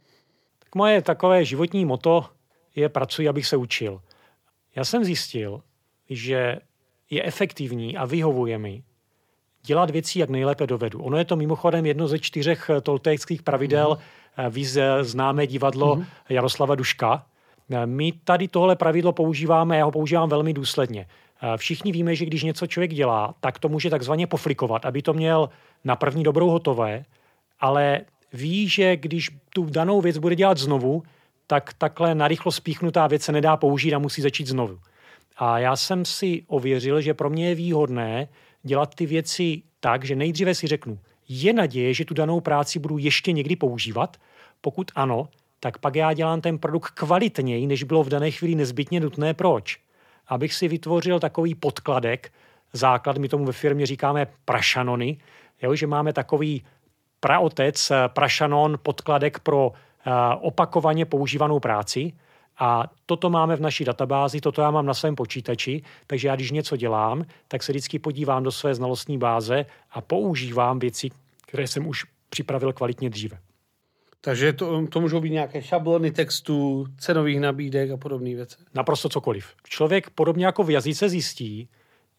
Speaker 3: Tak moje takové životní moto je pracuji, abych se učil. Já jsem zjistil, že je efektivní a vyhovuje mi dělat věci, jak nejlépe dovedu. Ono je to mimochodem jedno ze čtyřech tolteckých pravidel víc známé divadlo mm-hmm. Jaroslava Duška. My tady tohle pravidlo používáme, já ho používám velmi důsledně. Všichni víme, že když něco člověk dělá, tak to může takzvaně poflikovat, aby to měl na první dobrou hotové, ale ví, že když tu danou věc bude dělat znovu, tak takhle narychlo spíchnutá věc se nedá použít a musí začít znovu. A já jsem si ověřil, že pro mě je výhodné dělat ty věci tak, že nejdříve si řeknu, je naděje, že tu danou práci budu ještě někdy používat? Pokud ano, tak pak já dělám ten produkt kvalitněji, než bylo v dané chvíli nezbytně nutné. Proč? Abych si vytvořil takový podkladek, základ, my tomu ve firmě říkáme prašanony, jo, že máme takový praotec, prašanon, podkladek pro uh, opakovaně používanou práci, a toto máme v naší databázi, toto já mám na svém počítači, takže já když něco dělám, tak se vždycky podívám do své znalostní báze a používám věci, které jsem už připravil kvalitně dříve.
Speaker 2: Takže to, to můžou být nějaké šablony textů, cenových nabídek a podobné věci.
Speaker 3: Naprosto cokoliv. Člověk podobně jako v jazyce zjistí,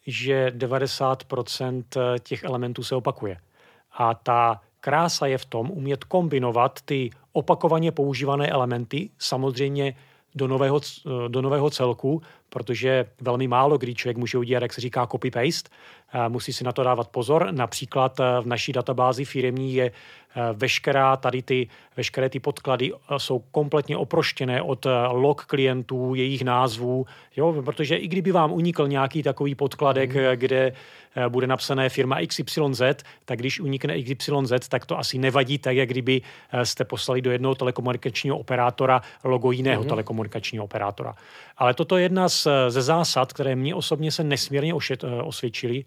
Speaker 3: že 90% těch elementů se opakuje. A ta krása je v tom umět kombinovat ty opakovaně používané elementy, samozřejmě do nového, do nového celku, protože velmi málo kdy člověk může udělat, jak se říká, copy-paste. Musí si na to dávat pozor. Například v naší databázi firmní je veškerá tady ty, veškeré ty podklady jsou kompletně oproštěné od log klientů, jejich názvů, jo, protože i kdyby vám unikl nějaký takový podkladek, mm. kde bude napsané firma XYZ, tak když unikne XYZ, tak to asi nevadí tak, jak kdyby jste poslali do jednoho telekomunikačního operátora logo jiného mm. telekomunikačního operátora. Ale toto je jedna z, ze zásad, které mě osobně se nesmírně ošet, osvědčily.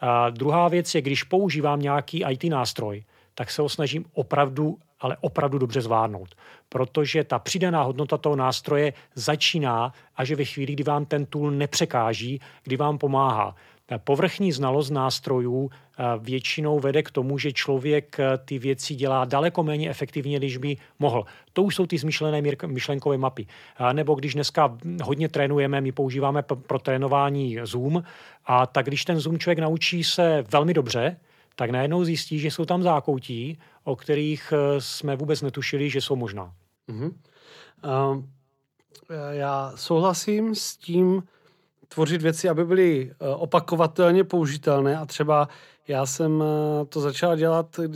Speaker 3: A druhá věc je, když používám nějaký IT nástroj, tak se ho snažím opravdu, ale opravdu dobře zvládnout. Protože ta přidaná hodnota toho nástroje začíná až ve chvíli, kdy vám ten tool nepřekáží, kdy vám pomáhá. Povrchní znalost nástrojů eh, většinou vede k tomu, že člověk eh, ty věci dělá daleko méně efektivně, než by mohl. To už jsou ty zmyšlené myšlenkové mapy. Nebo když dneska hodně trénujeme, my používáme pro trénování Zoom, a tak když ten Zoom člověk naučí se velmi dobře, tak najednou zjistí, že jsou tam zákoutí, o kterých eh, jsme vůbec netušili, že jsou možná. Uh-huh.
Speaker 2: Uh, já souhlasím s tím tvořit věci, aby byly uh, opakovatelně použitelné. A třeba já jsem uh, to začal dělat uh,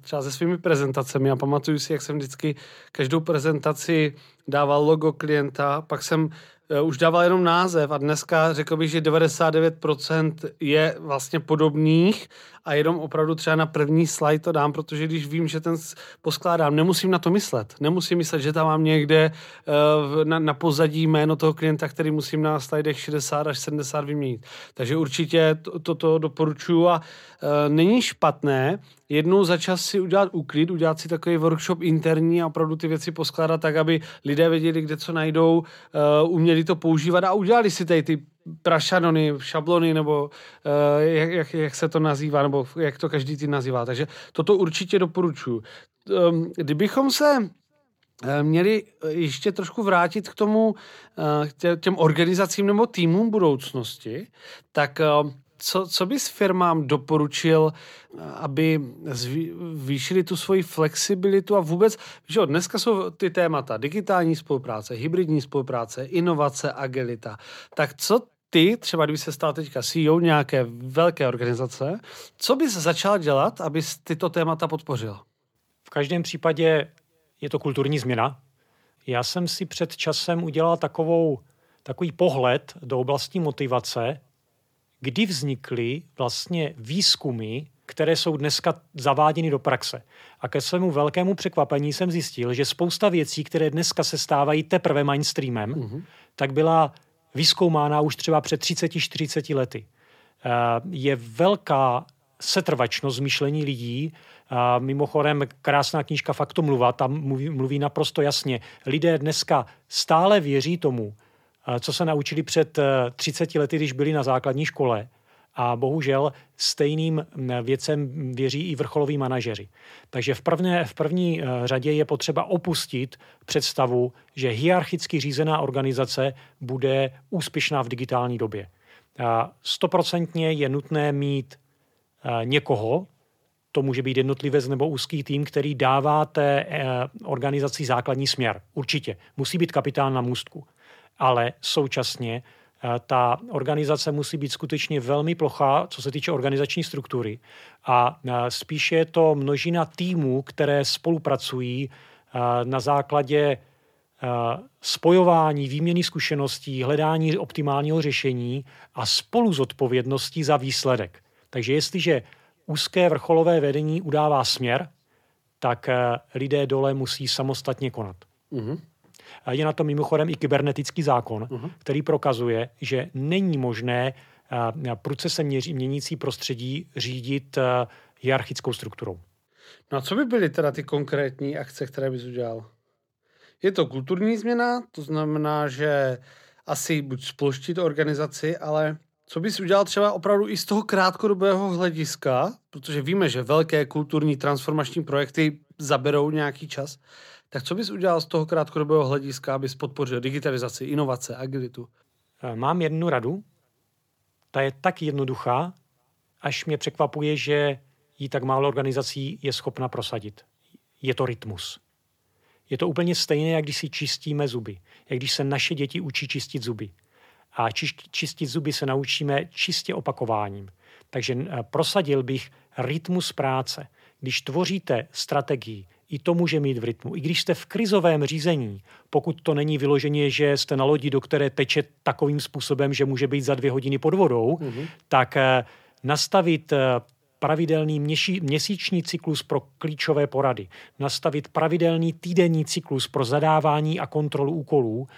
Speaker 2: třeba se svými prezentacemi. A pamatuju si, jak jsem vždycky každou prezentaci dával logo klienta, pak jsem Eh, už dával jenom název a dneska řekl bych, že 99% je vlastně podobných a jenom opravdu třeba na první slide to dám, protože když vím, že ten poskládám, nemusím na to myslet. Nemusím myslet, že tam mám někde uh, na, na pozadí jméno toho klienta, který musím na slidech 60 až 70 vyměnit. Takže určitě toto to, to doporučuji a uh, není špatné jednou za čas si udělat úklid, udělat si takový workshop interní a opravdu ty věci poskládat tak, aby lidé věděli, kde co najdou, uh, uměli to používat a udělali si tady ty prašanony, šablony, nebo uh, jak, jak, jak se to nazývá, nebo jak to každý ty nazývá. Takže toto určitě doporučuji. Um, kdybychom se eh, měli ještě trošku vrátit k tomu, těm organizacím nebo týmům budoucnosti, tak co, co bys firmám doporučil, aby zvýšili tu svoji flexibilitu a vůbec, že dneska jsou ty témata digitální spolupráce, hybridní spolupráce, inovace, agilita. Tak co ty, třeba kdyby se stal teďka CEO nějaké velké organizace, co bys začal dělat, abys tyto témata podpořil?
Speaker 3: V každém případě je to kulturní změna. Já jsem si před časem udělal takovou, takový pohled do oblasti motivace kdy vznikly vlastně výzkumy, které jsou dneska zaváděny do praxe. A ke svému velkému překvapení jsem zjistil, že spousta věcí, které dneska se stávají teprve mainstreamem, mm-hmm. tak byla vyskoumána už třeba před 30-40 lety. Eh, je velká setrvačnost myšlení lidí. A mimochodem, krásná knížka Faktomluva, tam mluví, mluví naprosto jasně. Lidé dneska stále věří tomu, co se naučili před 30 eh, lety, když byli na základní škole. A bohužel stejným věcem věří i vrcholoví manažeři. Takže v, prvné, v první eh, řadě je potřeba opustit představu, že hierarchicky řízená organizace bude úspěšná v digitální době. Stoprocentně je nutné mít eh, někoho, to může být jednotlivec nebo úzký tým, který dává té eh, organizaci základní směr. Určitě. Musí být kapitán na můstku. Ale současně eh, ta organizace musí být skutečně velmi plochá, co se týče organizační struktury. A spíše je to množina týmů, které spolupracují na základě spojování, výměny zkušeností, hledání optimálního řešení a spolu zodpovědností za výsledek. Takže jestliže úzké vrcholové vedení udává směr, tak eh, lidé dole musí samostatně konat. Uh-huh. Je na to mimochodem i kybernetický zákon, uh-huh. který prokazuje, že není možné eh, procesem měnící prostředí řídit hierarchickou strukturou.
Speaker 2: No a co by byly teda ty konkrétní akce, které bys udělal? Je to kulturní změna, to znamená, že asi buď sploštit organizaci, ale co bys udělal třeba opravdu i z toho krátkodobého hlediska, protože víme, že velké kulturní transformační projekty zaberou nějaký čas, tak co bys udělal z toho krátkodobého hlediska, abys podpořil digitalizaci, inovace, agilitu?
Speaker 3: Eh, mám jednu radu. Ta je tak jednoduchá, až mě překvapuje, že jí tak málo organizací je schopna prosadit. Je to rytmus. Je to úplně stejné, jak když si čistíme zuby. Jak když se naše děti učí čistit zuby. A čistit zuby se naučíme čistě opakováním. Takže eh, prosadil bych rytmus práce. Když tvoříte strategii, i to může mít v rytmu. I když jste v krizovém řízení, pokud to není vyloženě, že jste na lodi, do které teče takovým způsobem, že může být za dvě hodiny pod vodou, mm-hmm. tak eh, nastavit eh, pravidelný měsíční cyklus pro klíčové porady, nastavit pravidelný týdenní cyklus pro zadávání a kontrolu úkolů,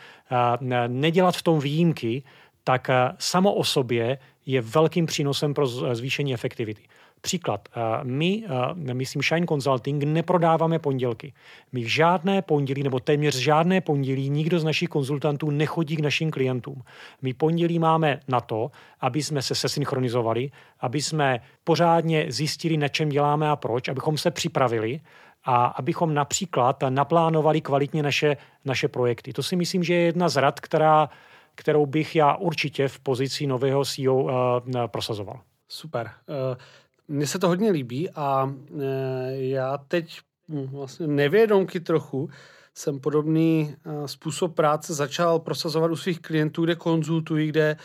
Speaker 3: nedělat v tom výjimky, tak samo o sobě je velkým přínosem pro zvýšení efektivity. Příklad. Eh, my, eh, myslím Shine Consulting, neprodáváme pondělky. My v žádné pondělí, nebo téměř žádné pondělí, nikdo z našich konzultantů nechodí k našim klientům. My pondělí máme na to, aby jsme se sesynchronizovali, aby jsme pořádně zjistili, na čem děláme a proč, abychom se připravili a abychom například naplánovali kvalitně naše, naše projekty. To si myslím, že je jedna z rad, která, kterou bych já určitě v pozici nového CEO uh, eh, prosazoval.
Speaker 2: Super. Uh, mně se to hodně líbí a e, já teď hm, vlastně nevědomky trochu jsem podobný e, způsob práce začal prosazovat u svých klientů, kde konzultuji, kde e,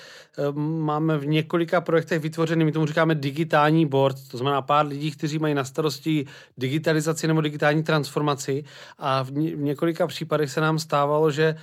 Speaker 2: máme v několika projektech vytvořený, my tomu říkáme digitální board, to znamená pár lidí, kteří mají na starosti digitalizaci nebo digitální transformaci. A v několika případech se nám stávalo, že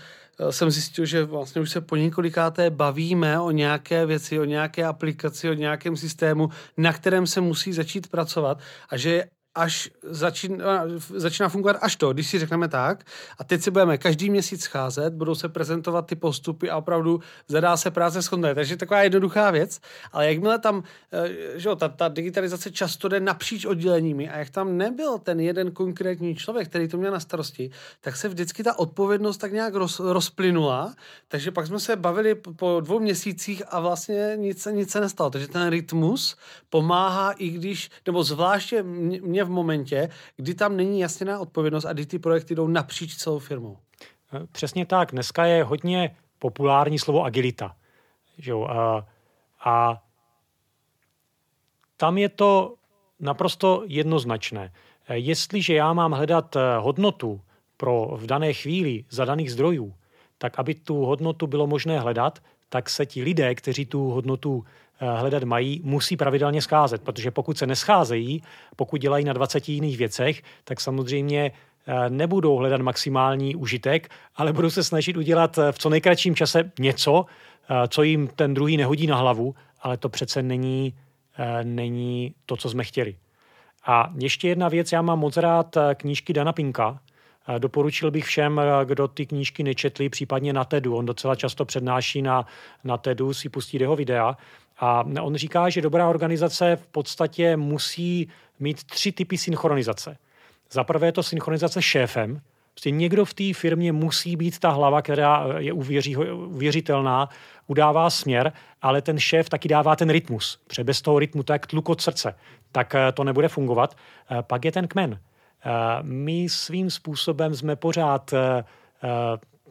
Speaker 2: jsem zjistil, že vlastně už se po několikáté bavíme o nějaké věci, o nějaké aplikaci, o nějakém systému, na kterém se musí začít pracovat a že až začíná, začíná fungovat až to, když si řekneme tak, a teď se budeme každý měsíc scházet, budou se prezentovat ty postupy a opravdu zadá se práce s kontem. Takže taková jednoduchá věc, ale jakmile tam, eh, že jo, ta, ta digitalizace často jde napříč odděleními a jak tam nebyl ten jeden konkrétní člověk, který to měl na starosti, tak se vždycky ta odpovědnost tak nějak roz, rozplynula, takže pak jsme se bavili po dvou měsících a vlastně nic, nic se nestalo. Takže ten rytmus pomáhá i když, nebo zvláště mě v momentě, kdy tam není jasněná odpovědnost a kdy ty projekty jdou napříč celou firmou.
Speaker 3: Eh, přesně tak. Dneska je hodně populární slovo agilita. Jo? A, a tam je to naprosto jednoznačné. Eh, jestliže já mám hledat eh, hodnotu pro v dané chvíli za daných zdrojů, tak aby tu hodnotu bylo možné hledat, tak se ti lidé, kteří tu hodnotu hledat mají, musí pravidelně scházet, protože pokud se nescházejí, pokud dělají na 20 jiných věcech, tak samozřejmě eh, nebudou hledat maximální užitek, ale budou se snažit udělat eh, v co nejkratším čase něco, co jim ten druhý nehodí na hlavu, ale to přece není, není to, co jsme chtěli. A ještě jedna věc, já mám moc rád knížky Dana Pinka, Doporučil bych všem, kdo ty knížky nečetli, případně na TEDu. On docela často přednáší na, na TEDu, si pustí jeho videa. A on říká, že dobrá organizace v podstatě musí mít tři typy synchronizace. Za prvé je to synchronizace šéfem, Prostě někdo v té firmě musí být ta hlava, která je uvěří, uvěřitelná, udává směr, ale ten šéf taky dává ten rytmus. Protože bez toho rytmu jak tluk od srdce. Tak eh, to nebude fungovat. Eh, pak je ten kmen. Eh, my svým způsobem jsme pořád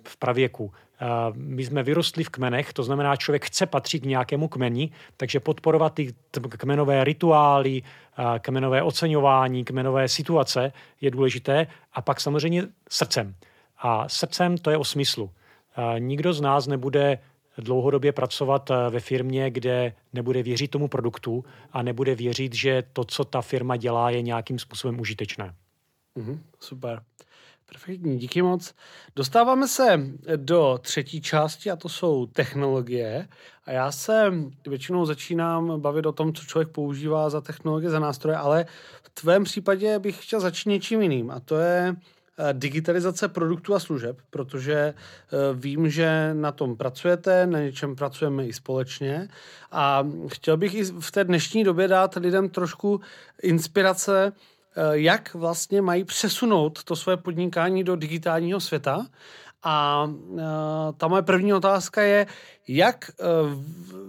Speaker 3: v pravěku. My jsme vyrostli v kmenech, to znamená, člověk chce patřit k nějakému kmeni, takže podporovat ty kmenové rituály, kmenové oceňování, kmenové situace je důležité a pak samozřejmě srdcem. A srdcem to je o smyslu. Nikdo z nás nebude dlouhodobě pracovat ve firmě, kde nebude věřit tomu produktu a nebude věřit, že to, co ta firma dělá, je nějakým způsobem užitečné.
Speaker 2: Mm-hmm, super. Perfektní, díky moc. Dostáváme se do třetí části a to jsou technologie. A já se většinou začínám bavit o tom, co člověk používá za technologie, za nástroje, ale v tvém případě bych chtěl začít něčím jiným a to je eh, digitalizace produktů a služeb, protože eh, vím, že na tom pracujete, na něčem pracujeme i společně a chtěl bych i v té dnešní době dát lidem trošku inspirace, jak vlastně mají přesunout to své podnikání do digitálního světa. A uh, ta moje první otázka je, jak uh,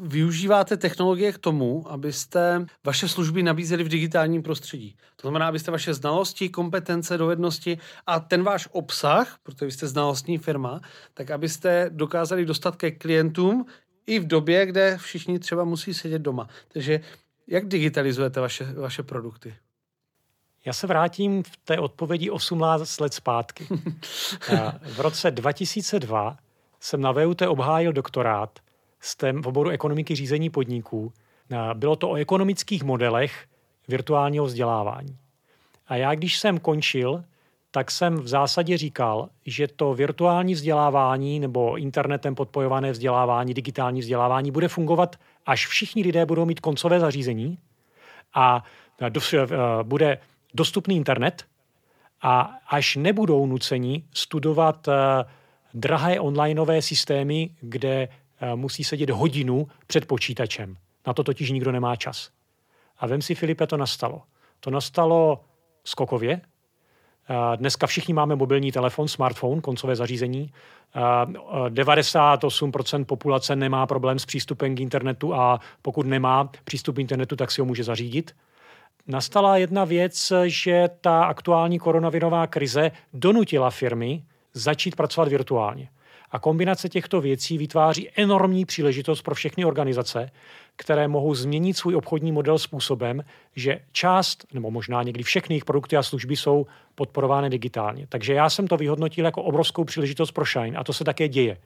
Speaker 2: využíváte technologie k tomu, abyste vaše služby nabízeli v digitálním prostředí. To znamená, abyste vaše znalosti, kompetence, dovednosti a ten váš obsah, protože vy jste znalostní firma, tak abyste dokázali dostat ke klientům i v době, kde všichni třeba musí sedět doma. Takže jak digitalizujete vaše, vaše produkty?
Speaker 3: Já se vrátím v té odpovědi 18 let zpátky. [LAUGHS] v roce 2002 jsem na VUT obhájil doktorát v oboru ekonomiky řízení podniků. Bylo to o ekonomických modelech virtuálního vzdělávání. A já, když jsem končil, tak jsem v zásadě říkal, že to virtuální vzdělávání nebo internetem podpojované vzdělávání, digitální vzdělávání bude fungovat, až všichni lidé budou mít koncové zařízení a bude dostupný internet a až nebudou nuceni studovat uh, drahé onlineové systémy, kde uh, musí sedět hodinu před počítačem. Na to totiž nikdo nemá čas. A vem si, Filipe, to nastalo. To nastalo skokově. Uh, dneska všichni máme mobilní telefon, smartphone, koncové zařízení. 98% populace nemá problém s přístupem k internetu a pokud nemá přístup k internetu, tak si ho může zařídit nastala jedna věc, že ta aktuální koronavirová krize donutila firmy začít pracovat virtuálně. A kombinace těchto věcí vytváří enormní příležitost pro všechny organizace, které mohou změnit svůj obchodní model způsobem, že část, nebo možná někdy všechny jejich produkty a služby jsou podporovány digitálně. Takže já jsem to vyhodnotil jako obrovskou příležitost pro Shine a to se také děje.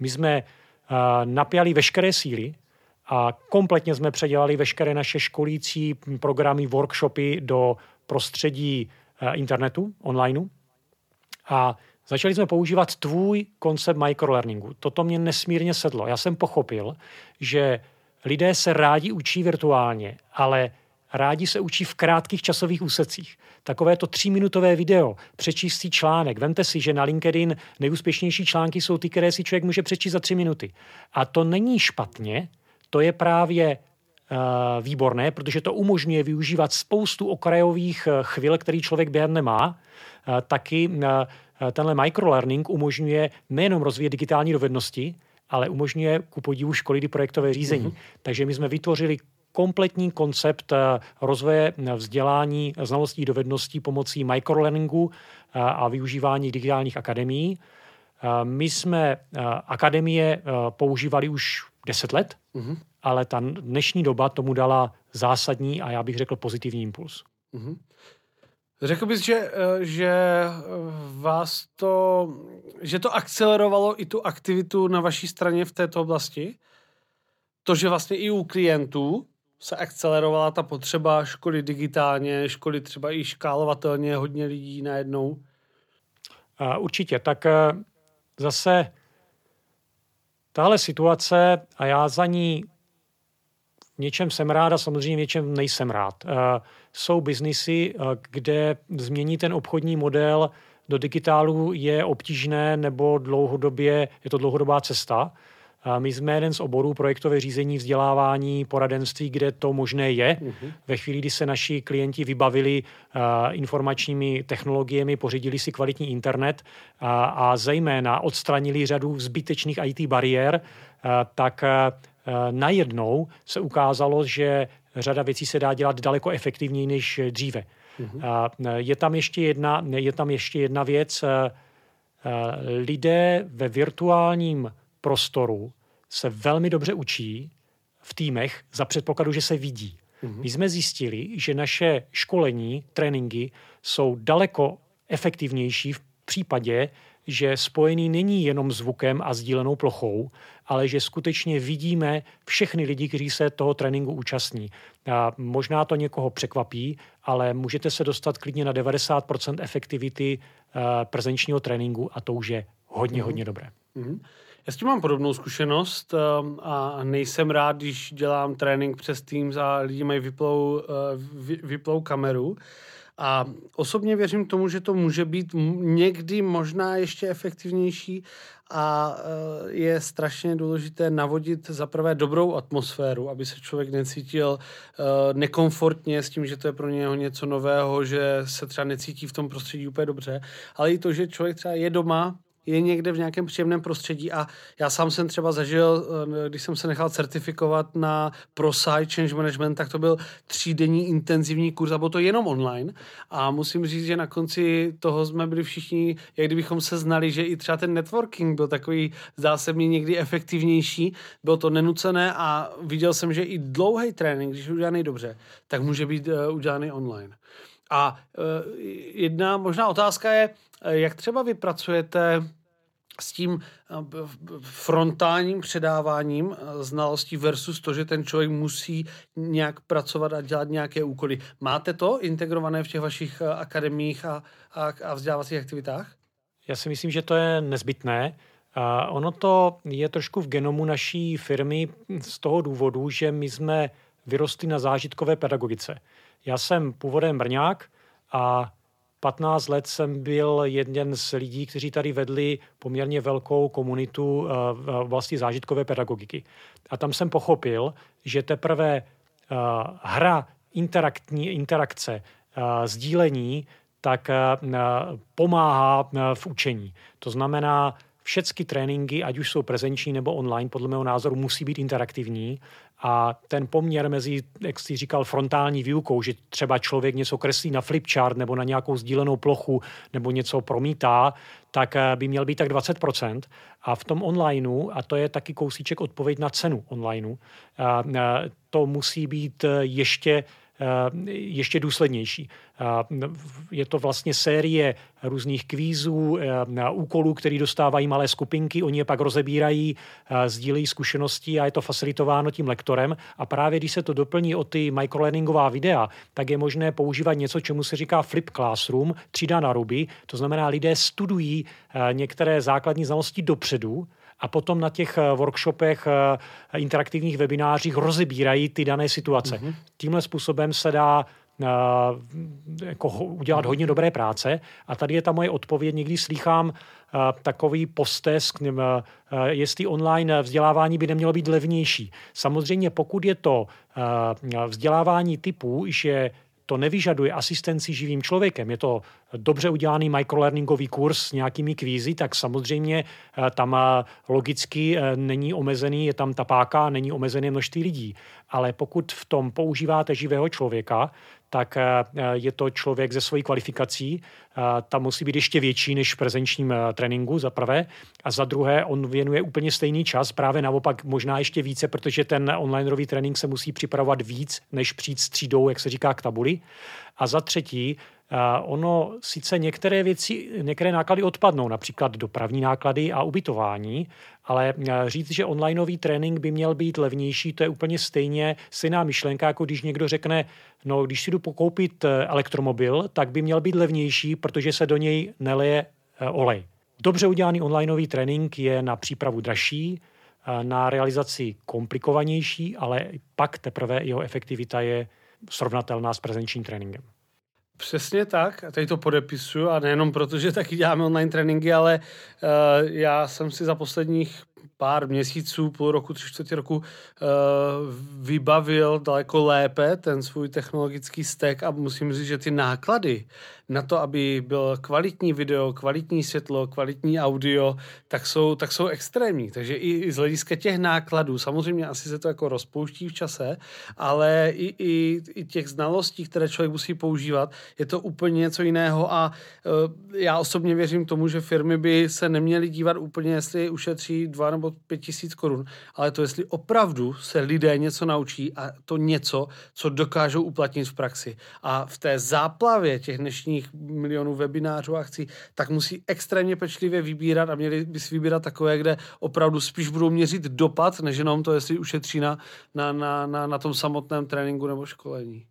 Speaker 3: My jsme uh, napjali veškeré síly a kompletně jsme předělali veškeré naše školící programy, workshopy do prostředí eh, internetu, onlineu. A začali jsme používat tvůj koncept microlearningu. Toto mě nesmírně sedlo. Já jsem pochopil, že lidé se rádi učí virtuálně, ale rádi se učí v krátkých časových úsecích. Takové to tříminutové video, přečíst si článek. Vemte si, že na LinkedIn nejúspěšnější články jsou ty, které si člověk může přečíst za tři minuty. A to není špatně, to je právě uh, výborné, protože to umožňuje využívat spoustu okrajových eh, chvil, který člověk během nemá. Uh, taky tenhle microlearning umožňuje nejenom rozvíjet digitální dovednosti, ale umožňuje ku podivu školy projektové řízení. Mm-hmm. Takže my jsme vytvořili kompletní koncept rozvoje vzdělání, znalostí, dovedností pomocí microlearningu a využívání digitálních akademií. My jsme akademie používali už 10 let, mm-hmm. ale ta dnešní doba tomu dala zásadní a já bych řekl pozitivní impuls. Mm-hmm.
Speaker 2: Řekl bys, že, eh, že eh, vás to, že to akcelerovalo i tu aktivitu na vaší straně v této oblasti? To, že vlastně i u klientů se akcelerovala ta potřeba školy digitálně, školy třeba i škálovatelně, hodně lidí najednou?
Speaker 3: Určitě. Tak eh, zase Tahle situace, a já za ní v něčem jsem rád a samozřejmě v něčem nejsem rád. Uh, jsou biznisy, uh, kde změní ten obchodní model do digitálu je obtížné nebo dlouhodobě, je to dlouhodobá cesta. My jsme jeden z oborů projektové řízení, vzdělávání, poradenství, kde to možné je. Uh-huh. Ve chvíli, kdy se naši klienti vybavili uh, informačními technologiemi, pořídili si kvalitní internet uh, a zejména odstranili řadu zbytečných IT bariér, uh, tak uh, najednou se ukázalo, že řada věcí se dá dělat daleko efektivněji než dříve. Uh-huh. Uh, je, tam ještě jedna, je tam ještě jedna věc. Lidé ve virtuálním prostoru se velmi dobře učí v týmech za předpokladu, že se vidí. Mm-hmm. My jsme zjistili, že naše školení, tréninky jsou daleko efektivnější v případě, že spojený není jenom zvukem a sdílenou plochou, ale že skutečně vidíme všechny lidi, kteří se toho tréninku účastní. A možná to někoho překvapí, ale můžete se dostat klidně na 90% efektivity uh, prezenčního tréninku a to už je hodně, mm-hmm. hodně dobré. Mm-hmm.
Speaker 2: Já s tím mám podobnou zkušenost um, a nejsem rád, když dělám trénink přes Teams a lidi mají vyplou, uh, vyplou kameru. A osobně věřím tomu, že to může být někdy možná ještě efektivnější a uh, je strašně důležité navodit za prvé dobrou atmosféru, aby se člověk necítil uh, nekomfortně s tím, že to je pro něho něco nového, že se třeba necítí v tom prostředí úplně dobře, ale i to, že člověk třeba je doma, je někde v nějakém příjemném prostředí a já sám jsem třeba zažil, eh, když jsem se nechal certifikovat na ProSci Change Management, tak to byl třídenní intenzivní kurz a bylo to jenom online a musím říct, že na konci toho jsme byli všichni, jak kdybychom se znali, že i třeba ten networking byl takový, mi někdy efektivnější, bylo to nenucené a viděl jsem, že i dlouhý trénink, když je udělaný dobře, tak může být uh, udělaný online. A uh, jedna možná otázka je, jak třeba vypracujete s tím eh, frontálním předáváním eh, znalostí versus to, že ten člověk musí nějak pracovat a dělat nějaké úkoly. Máte to integrované v těch vašich eh, akademiích a, a, a vzdělávacích aktivitách?
Speaker 3: Já si myslím, že to je nezbytné. A ono to je trošku v genomu naší firmy z toho důvodu, že my jsme vyrostli na zážitkové pedagogice. Já jsem původem Brňák a 15 let jsem byl jeden z lidí, kteří tady vedli poměrně velkou komunitu v oblasti zážitkové pedagogiky. A tam jsem pochopil, že teprve eh, hra, interaktní, interakce, eh, sdílení, tak pomáhá v učení. To znamená, všechny tréninky, ať už jsou prezenční nebo online, podle mého názoru musí být interaktivní a ten poměr mezi, jak jsi říkal, frontální výukou, že třeba člověk něco kreslí na flipchart nebo na nějakou sdílenou plochu nebo něco promítá, tak eh, by měl být tak 20%. A v tom onlineu, a to je taky kousíček odpověď na cenu onlineu, eh, to musí být eh, ještě Eh, ještě důslednější. Eh, je to vlastně série různých kvízů, eh, úkolů, které dostávají malé skupinky, oni je pak rozebírají, sdílejí zkušenosti a je to facilitováno tím lektorem. A právě když se to doplní o ty microlearningová videa, tak je možné používat něco, čemu se říká flip classroom, třída na ruby. To znamená, lidé studují některé základní znalosti dopředu, a potom na těch eh, workshopech, eh, interaktivních webinářích rozebírají ty dané situace. Mm-hmm. Tímhle způsobem se dá uh, jako udělat hodně dobré práce. A tady je ta moje odpověď. Někdy slýchám takový postesk, jestli online vzdělávání by nemělo být levnější. Samozřejmě, pokud je to vzdělávání typu, že to nevyžaduje asistenci živým člověkem, je to dobře udělaný microlearningový kurz s nějakými kvízy, tak samozřejmě eh, tam eh, logicky eh, není omezený, je tam ta páka, není omezené množství lidí. Ale pokud v tom používáte živého člověka, tak je to člověk ze svojí kvalifikací. Ta musí být ještě větší než v prezenčním tréninku, za prvé. A za druhé, on věnuje úplně stejný čas, právě naopak možná ještě více, protože ten onlineový trénink se musí připravovat víc, než přijít s třídou, jak se říká, k tabuli. A za třetí, ono sice některé věci, některé náklady odpadnou, například dopravní náklady a ubytování, ale říct, že onlineový trénink by měl být levnější, to je úplně stejně stejná myšlenka, jako když někdo řekne, no když si jdu pokoupit e, elektromobil, tak by měl být levnější, protože se do něj neleje e, olej. Dobře udělaný onlineový trénink je na přípravu dražší, e, na realizaci komplikovanější, ale pak teprve jeho efektivita je srovnatelná s prezenčním tréninkem.
Speaker 2: Přesně tak, a tady to podepisuju. A nejenom proto, že taky děláme online tréninky, ale uh, já jsem si za posledních pár měsíců, půl roku, tři čtvrtě roku uh, vybavil daleko lépe ten svůj technologický stack a musím říct, že ty náklady na to, aby byl kvalitní video, kvalitní světlo, kvalitní audio, tak jsou, tak jsou extrémní. Takže i, i z hlediska těch nákladů, samozřejmě asi se to jako rozpouští v čase, ale i, i, i těch znalostí, které člověk musí používat, je to úplně něco jiného a uh, já osobně věřím tomu, že firmy by se neměly dívat úplně, jestli ušetří dva nebo pět tisíc korun, ale to, jestli opravdu se lidé něco naučí a to něco, co dokážou uplatnit v praxi. A v té záplavě těch dnešních milionů webinářů a akcí, tak musí extrémně pečlivě vybírat a měli by si vybírat takové, kde opravdu spíš budou měřit dopad, než jenom to, jestli ušetří na, na, na, na, na tom samotném tréninku nebo školení.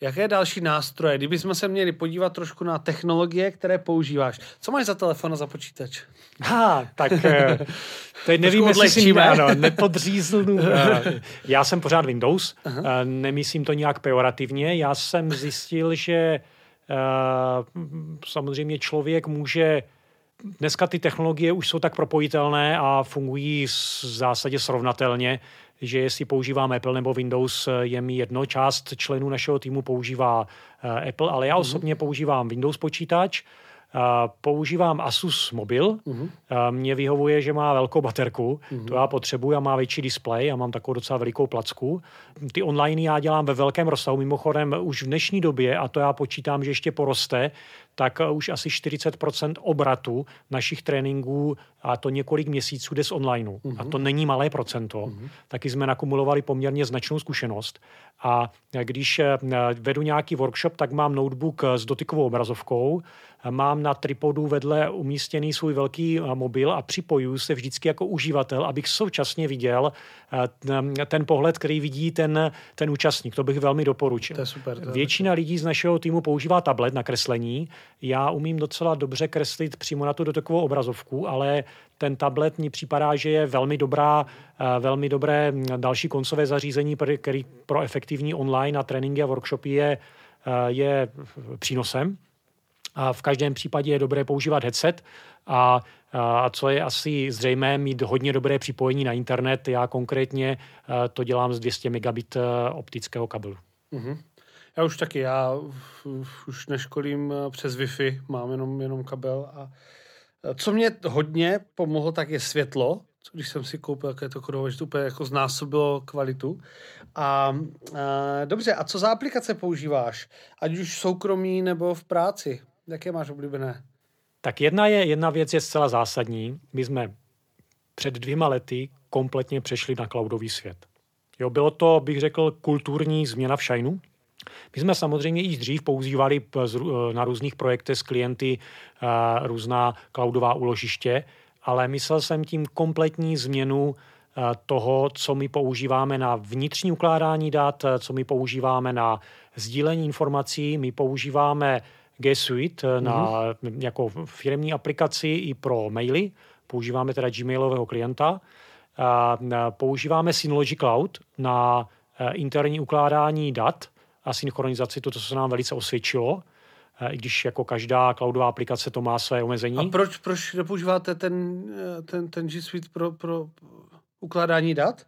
Speaker 2: Jaké další nástroje? Kdybychom se měli podívat trošku na technologie, které používáš. Co máš za telefon a za počítač?
Speaker 3: Ha, tak eh, [LAUGHS] teď nevím, jestli si ano, [LAUGHS] nepodříznu. [LAUGHS] Eh, já jsem pořád Windows, Aha. Eh, nemyslím to nějak pejorativně. Já jsem zjistil, že samozřejmě člověk může dneska ty technologie už jsou tak propojitelné a fungují v zásadě srovnatelně, že jestli používám Apple nebo Windows, je mi jedno. Část členů našeho týmu používá eh, Apple, ale já mhm. osobně používám Windows počítač. Používám Asus mobil. Uh-huh. Mně vyhovuje, že má velkou baterku. Uh-huh. To já potřebuji a má větší displej a mám takovou docela velikou placku. Ty online já dělám ve velkém rozsahu. Mimochodem už v dnešní době, a to já počítám, že ještě poroste, tak už asi 40% obratu našich tréninků a to několik měsíců jde z online. Uh-huh. A to není malé procento. Uh-huh. Taky jsme nakumulovali poměrně značnou zkušenost. A když eh, vedu nějaký workshop, tak mám notebook s dotykovou obrazovkou, mám na tripodu vedle umístěný svůj velký eh, mobil a připojuju se vždycky jako uživatel, abych současně viděl eh, ten pohled, který vidí ten, ten účastník. To bych velmi doporučil.
Speaker 2: To je super. To je
Speaker 3: Většina lidí z našeho týmu používá tablet na kreslení. Já umím docela dobře kreslit přímo na tu dotykovou obrazovku, ale ten tablet mi připadá, že je velmi dobrá, eh, velmi dobré hm, další koncové zařízení, který pro efektivní online a tréninky a workshopy je, je přínosem. A v každém případě je dobré používat headset a, a co je asi zřejmé, mít hodně dobré připojení na internet. Já konkrétně to dělám z 200 megabit optického kabelu.
Speaker 2: Mm-hmm. Já už taky, já už neškolím přes Wi-Fi, mám jenom, jenom kabel a co mě hodně pomohlo, tak je světlo, když jsem si koupil jaké to kodové, že to úplně jako znásobilo kvalitu. A, a dobře, a co za aplikace používáš? Ať už soukromí nebo v práci? Jaké máš oblíbené?
Speaker 3: Tak jedna, je, jedna věc je zcela zásadní. My jsme před dvěma lety kompletně přešli na cloudový svět. Jo, bylo to, bych řekl, kulturní změna v Shineu. My jsme samozřejmě i dřív používali na různých projektech s klienty různá cloudová úložiště, ale myslel jsem tím kompletní změnu toho, co my používáme na vnitřní ukládání dat, co my používáme na sdílení informací. My používáme G Suite mm-hmm. na, jako firmní aplikaci i pro maily. Používáme teda Gmailového klienta. A, používáme Synology Cloud na e, interní ukládání dat a synchronizaci, to, co se nám velice osvědčilo e, i když jako každá cloudová aplikace to má své omezení.
Speaker 2: A proč, proč nepoužíváte ten, ten, ten G Suite pro, pro ukládání dat?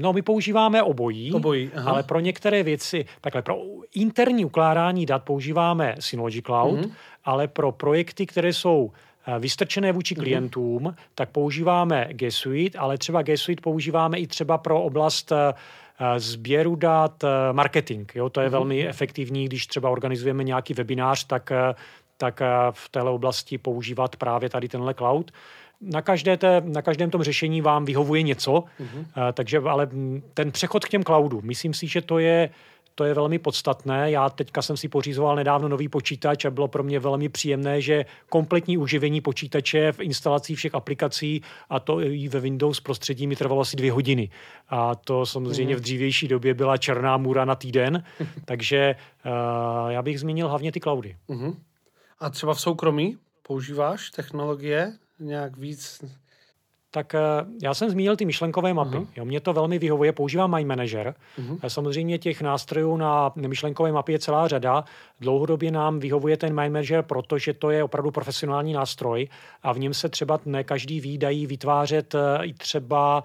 Speaker 3: No, my používáme obojí,
Speaker 2: obojí
Speaker 3: aha. ale pro některé věci, takhle pro interní ukládání dat používáme Synology Cloud, mm-hmm. ale pro projekty, které jsou eh, vystrčené vůči mm-hmm. klientům, tak používáme G Suite, ale třeba G Suite používáme i třeba pro oblast eh, sběru dat, eh, marketing. Jo? To je mm-hmm. velmi efektivní, když třeba organizujeme nějaký webinář, tak, tak v této oblasti používat právě tady tenhle cloud na, každé té, na každém tom řešení vám vyhovuje něco, mm-hmm. takže ale ten přechod k těm cloudům, myslím si, že to je, to je velmi podstatné. Já teďka jsem si pořizoval nedávno nový počítač a bylo pro mě velmi příjemné, že kompletní uživení počítače v instalaci všech aplikací a to i ve Windows prostředí mi trvalo asi dvě hodiny. A to samozřejmě mm. v dřívější době byla černá můra na týden, [LAUGHS] takže uh, já bych zmínil hlavně ty cloudy.
Speaker 2: Mm. A třeba v soukromí používáš technologie nějak víc?
Speaker 3: Tak eh, já jsem zmínil ty myšlenkové mapy. Uh-huh. Jo, mě to velmi vyhovuje, používám My Manager. Uh-huh. Samozřejmě těch nástrojů na myšlenkové mapy je celá řada. Dlouhodobě nám vyhovuje ten My Manager, protože to je opravdu profesionální nástroj a v něm se třeba ne každý výdají vytvářet eh, i třeba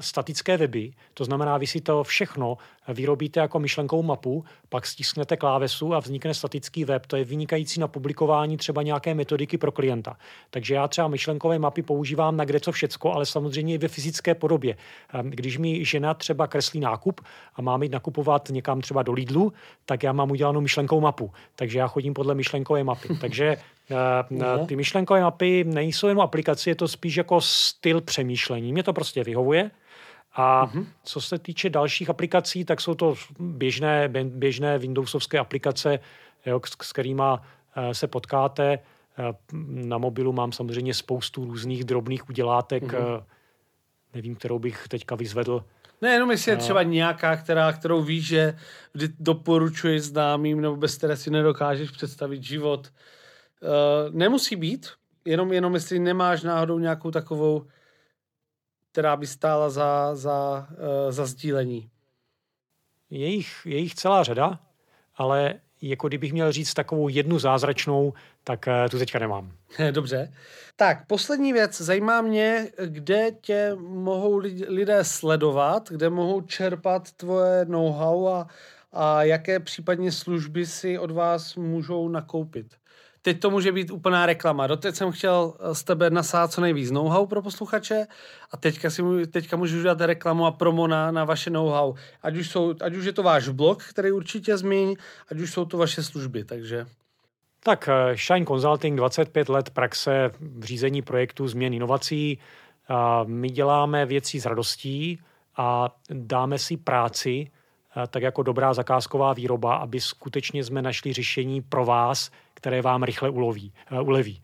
Speaker 3: statické weby. To znamená, vy si to všechno vyrobíte jako myšlenkovou mapu, pak stisknete klávesu a vznikne statický web. To je vynikající na publikování třeba nějaké metodiky pro klienta. Takže já třeba myšlenkové mapy používám na kde co všecko, ale samozřejmě i ve fyzické podobě. Ehm, když mi žena třeba kreslí nákup a mám jít nakupovat někam třeba do Lidlu, tak já mám udělanou myšlenkovou mapu. Takže já chodím podle myšlenkové mapy. [LAUGHS] Takže eh, ty myšlenkové mapy nejsou jenom aplikace, je to spíš jako styl přemýšlení. Mě to prostě vyhovuje. A mm-hmm. co se týče dalších aplikací, tak jsou to běžné, běžné Windowsovské aplikace, jo, s, s kterými eh, se potkáte. Eh, na mobilu mám samozřejmě spoustu různých drobných udělátek. Mm-hmm. Nevím, kterou bych teďka vyzvedl.
Speaker 2: Ne, jenom jestli je třeba nějaká, která, kterou víš, že vždy doporučuješ známým, nebo bez které si nedokážeš představit život. Uh, nemusí být, jenom, jenom jestli nemáš náhodou nějakou takovou která by stála za, za, uh, za sdílení?
Speaker 3: Je jich, je jich celá řada, ale jako kdybych měl říct takovou jednu zázračnou, tak uh, tu teďka nemám. [LAUGHS]
Speaker 2: Dobře. Tak, poslední věc. Zajímá mě, kde tě mohou lidé sledovat, kde mohou čerpat tvoje know-how a, a jaké případně služby si od vás můžou nakoupit. Teď to může být úplná reklama. Doteď jsem chtěl eh, z tebe nasát co nejvíc know-how pro posluchače a teďka, si, teďka můžu udělat reklamu a promo na, na vaše know-how. Ať už, jsou, ať už je to váš blog, který určitě zmíň, ať už jsou to vaše služby, takže...
Speaker 3: Tak eh, Shine Consulting, 25 let praxe v řízení projektů změn inovací. My děláme věci s radostí a dáme si práci, eh, tak jako dobrá zakázková výroba, aby skutečně jsme našli řešení pro vás, které vám rychle uloví, uh, uleví.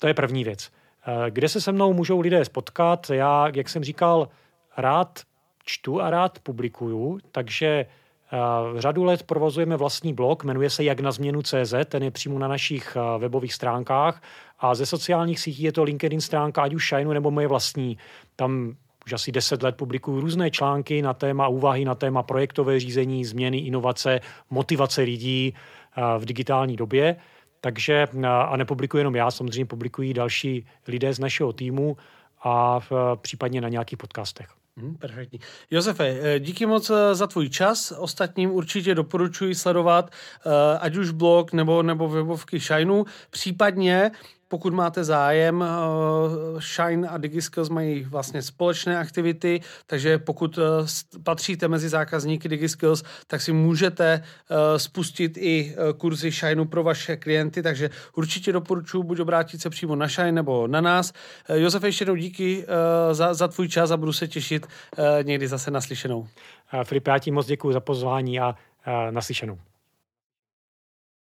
Speaker 3: To je první věc. Uh, kde se se mnou můžou lidé spotkat? Já, jak jsem říkal, rád čtu a rád publikuju, takže uh, řadu let provozujeme vlastní blog, jmenuje se Jak na změnu CZ, ten je přímo na našich webových stránkách a ze sociálních sítí je to LinkedIn stránka, ať už Shineu nebo moje vlastní. Tam už asi deset let publikuju různé články na téma úvahy, na téma projektové řízení, změny, inovace, motivace lidí v digitální době. Takže a nepublikuji jenom já, samozřejmě publikují další lidé z našeho týmu a případně na nějakých podcastech.
Speaker 2: Hmm, perfektní. Josefe, eh, díky moc eh, za tvůj čas. Ostatním určitě doporučuji sledovat eh, ať už blog nebo, nebo webovky Shineu. Případně pokud máte zájem, eh, Shine a DigiSkills mají vlastně společné aktivity, takže pokud eh, patříte mezi zákazníky DigiSkills, tak si můžete eh, spustit i kurzy Shineu pro vaše klienty, takže určitě doporučuji buď obrátit se přímo na Shine nebo na nás. Josef, ještě jednou díky za, za tvůj čas a budu se těšit někdy zase naslyšenou.
Speaker 3: Filip, já ti moc děkuji za pozvání a naslyšenou.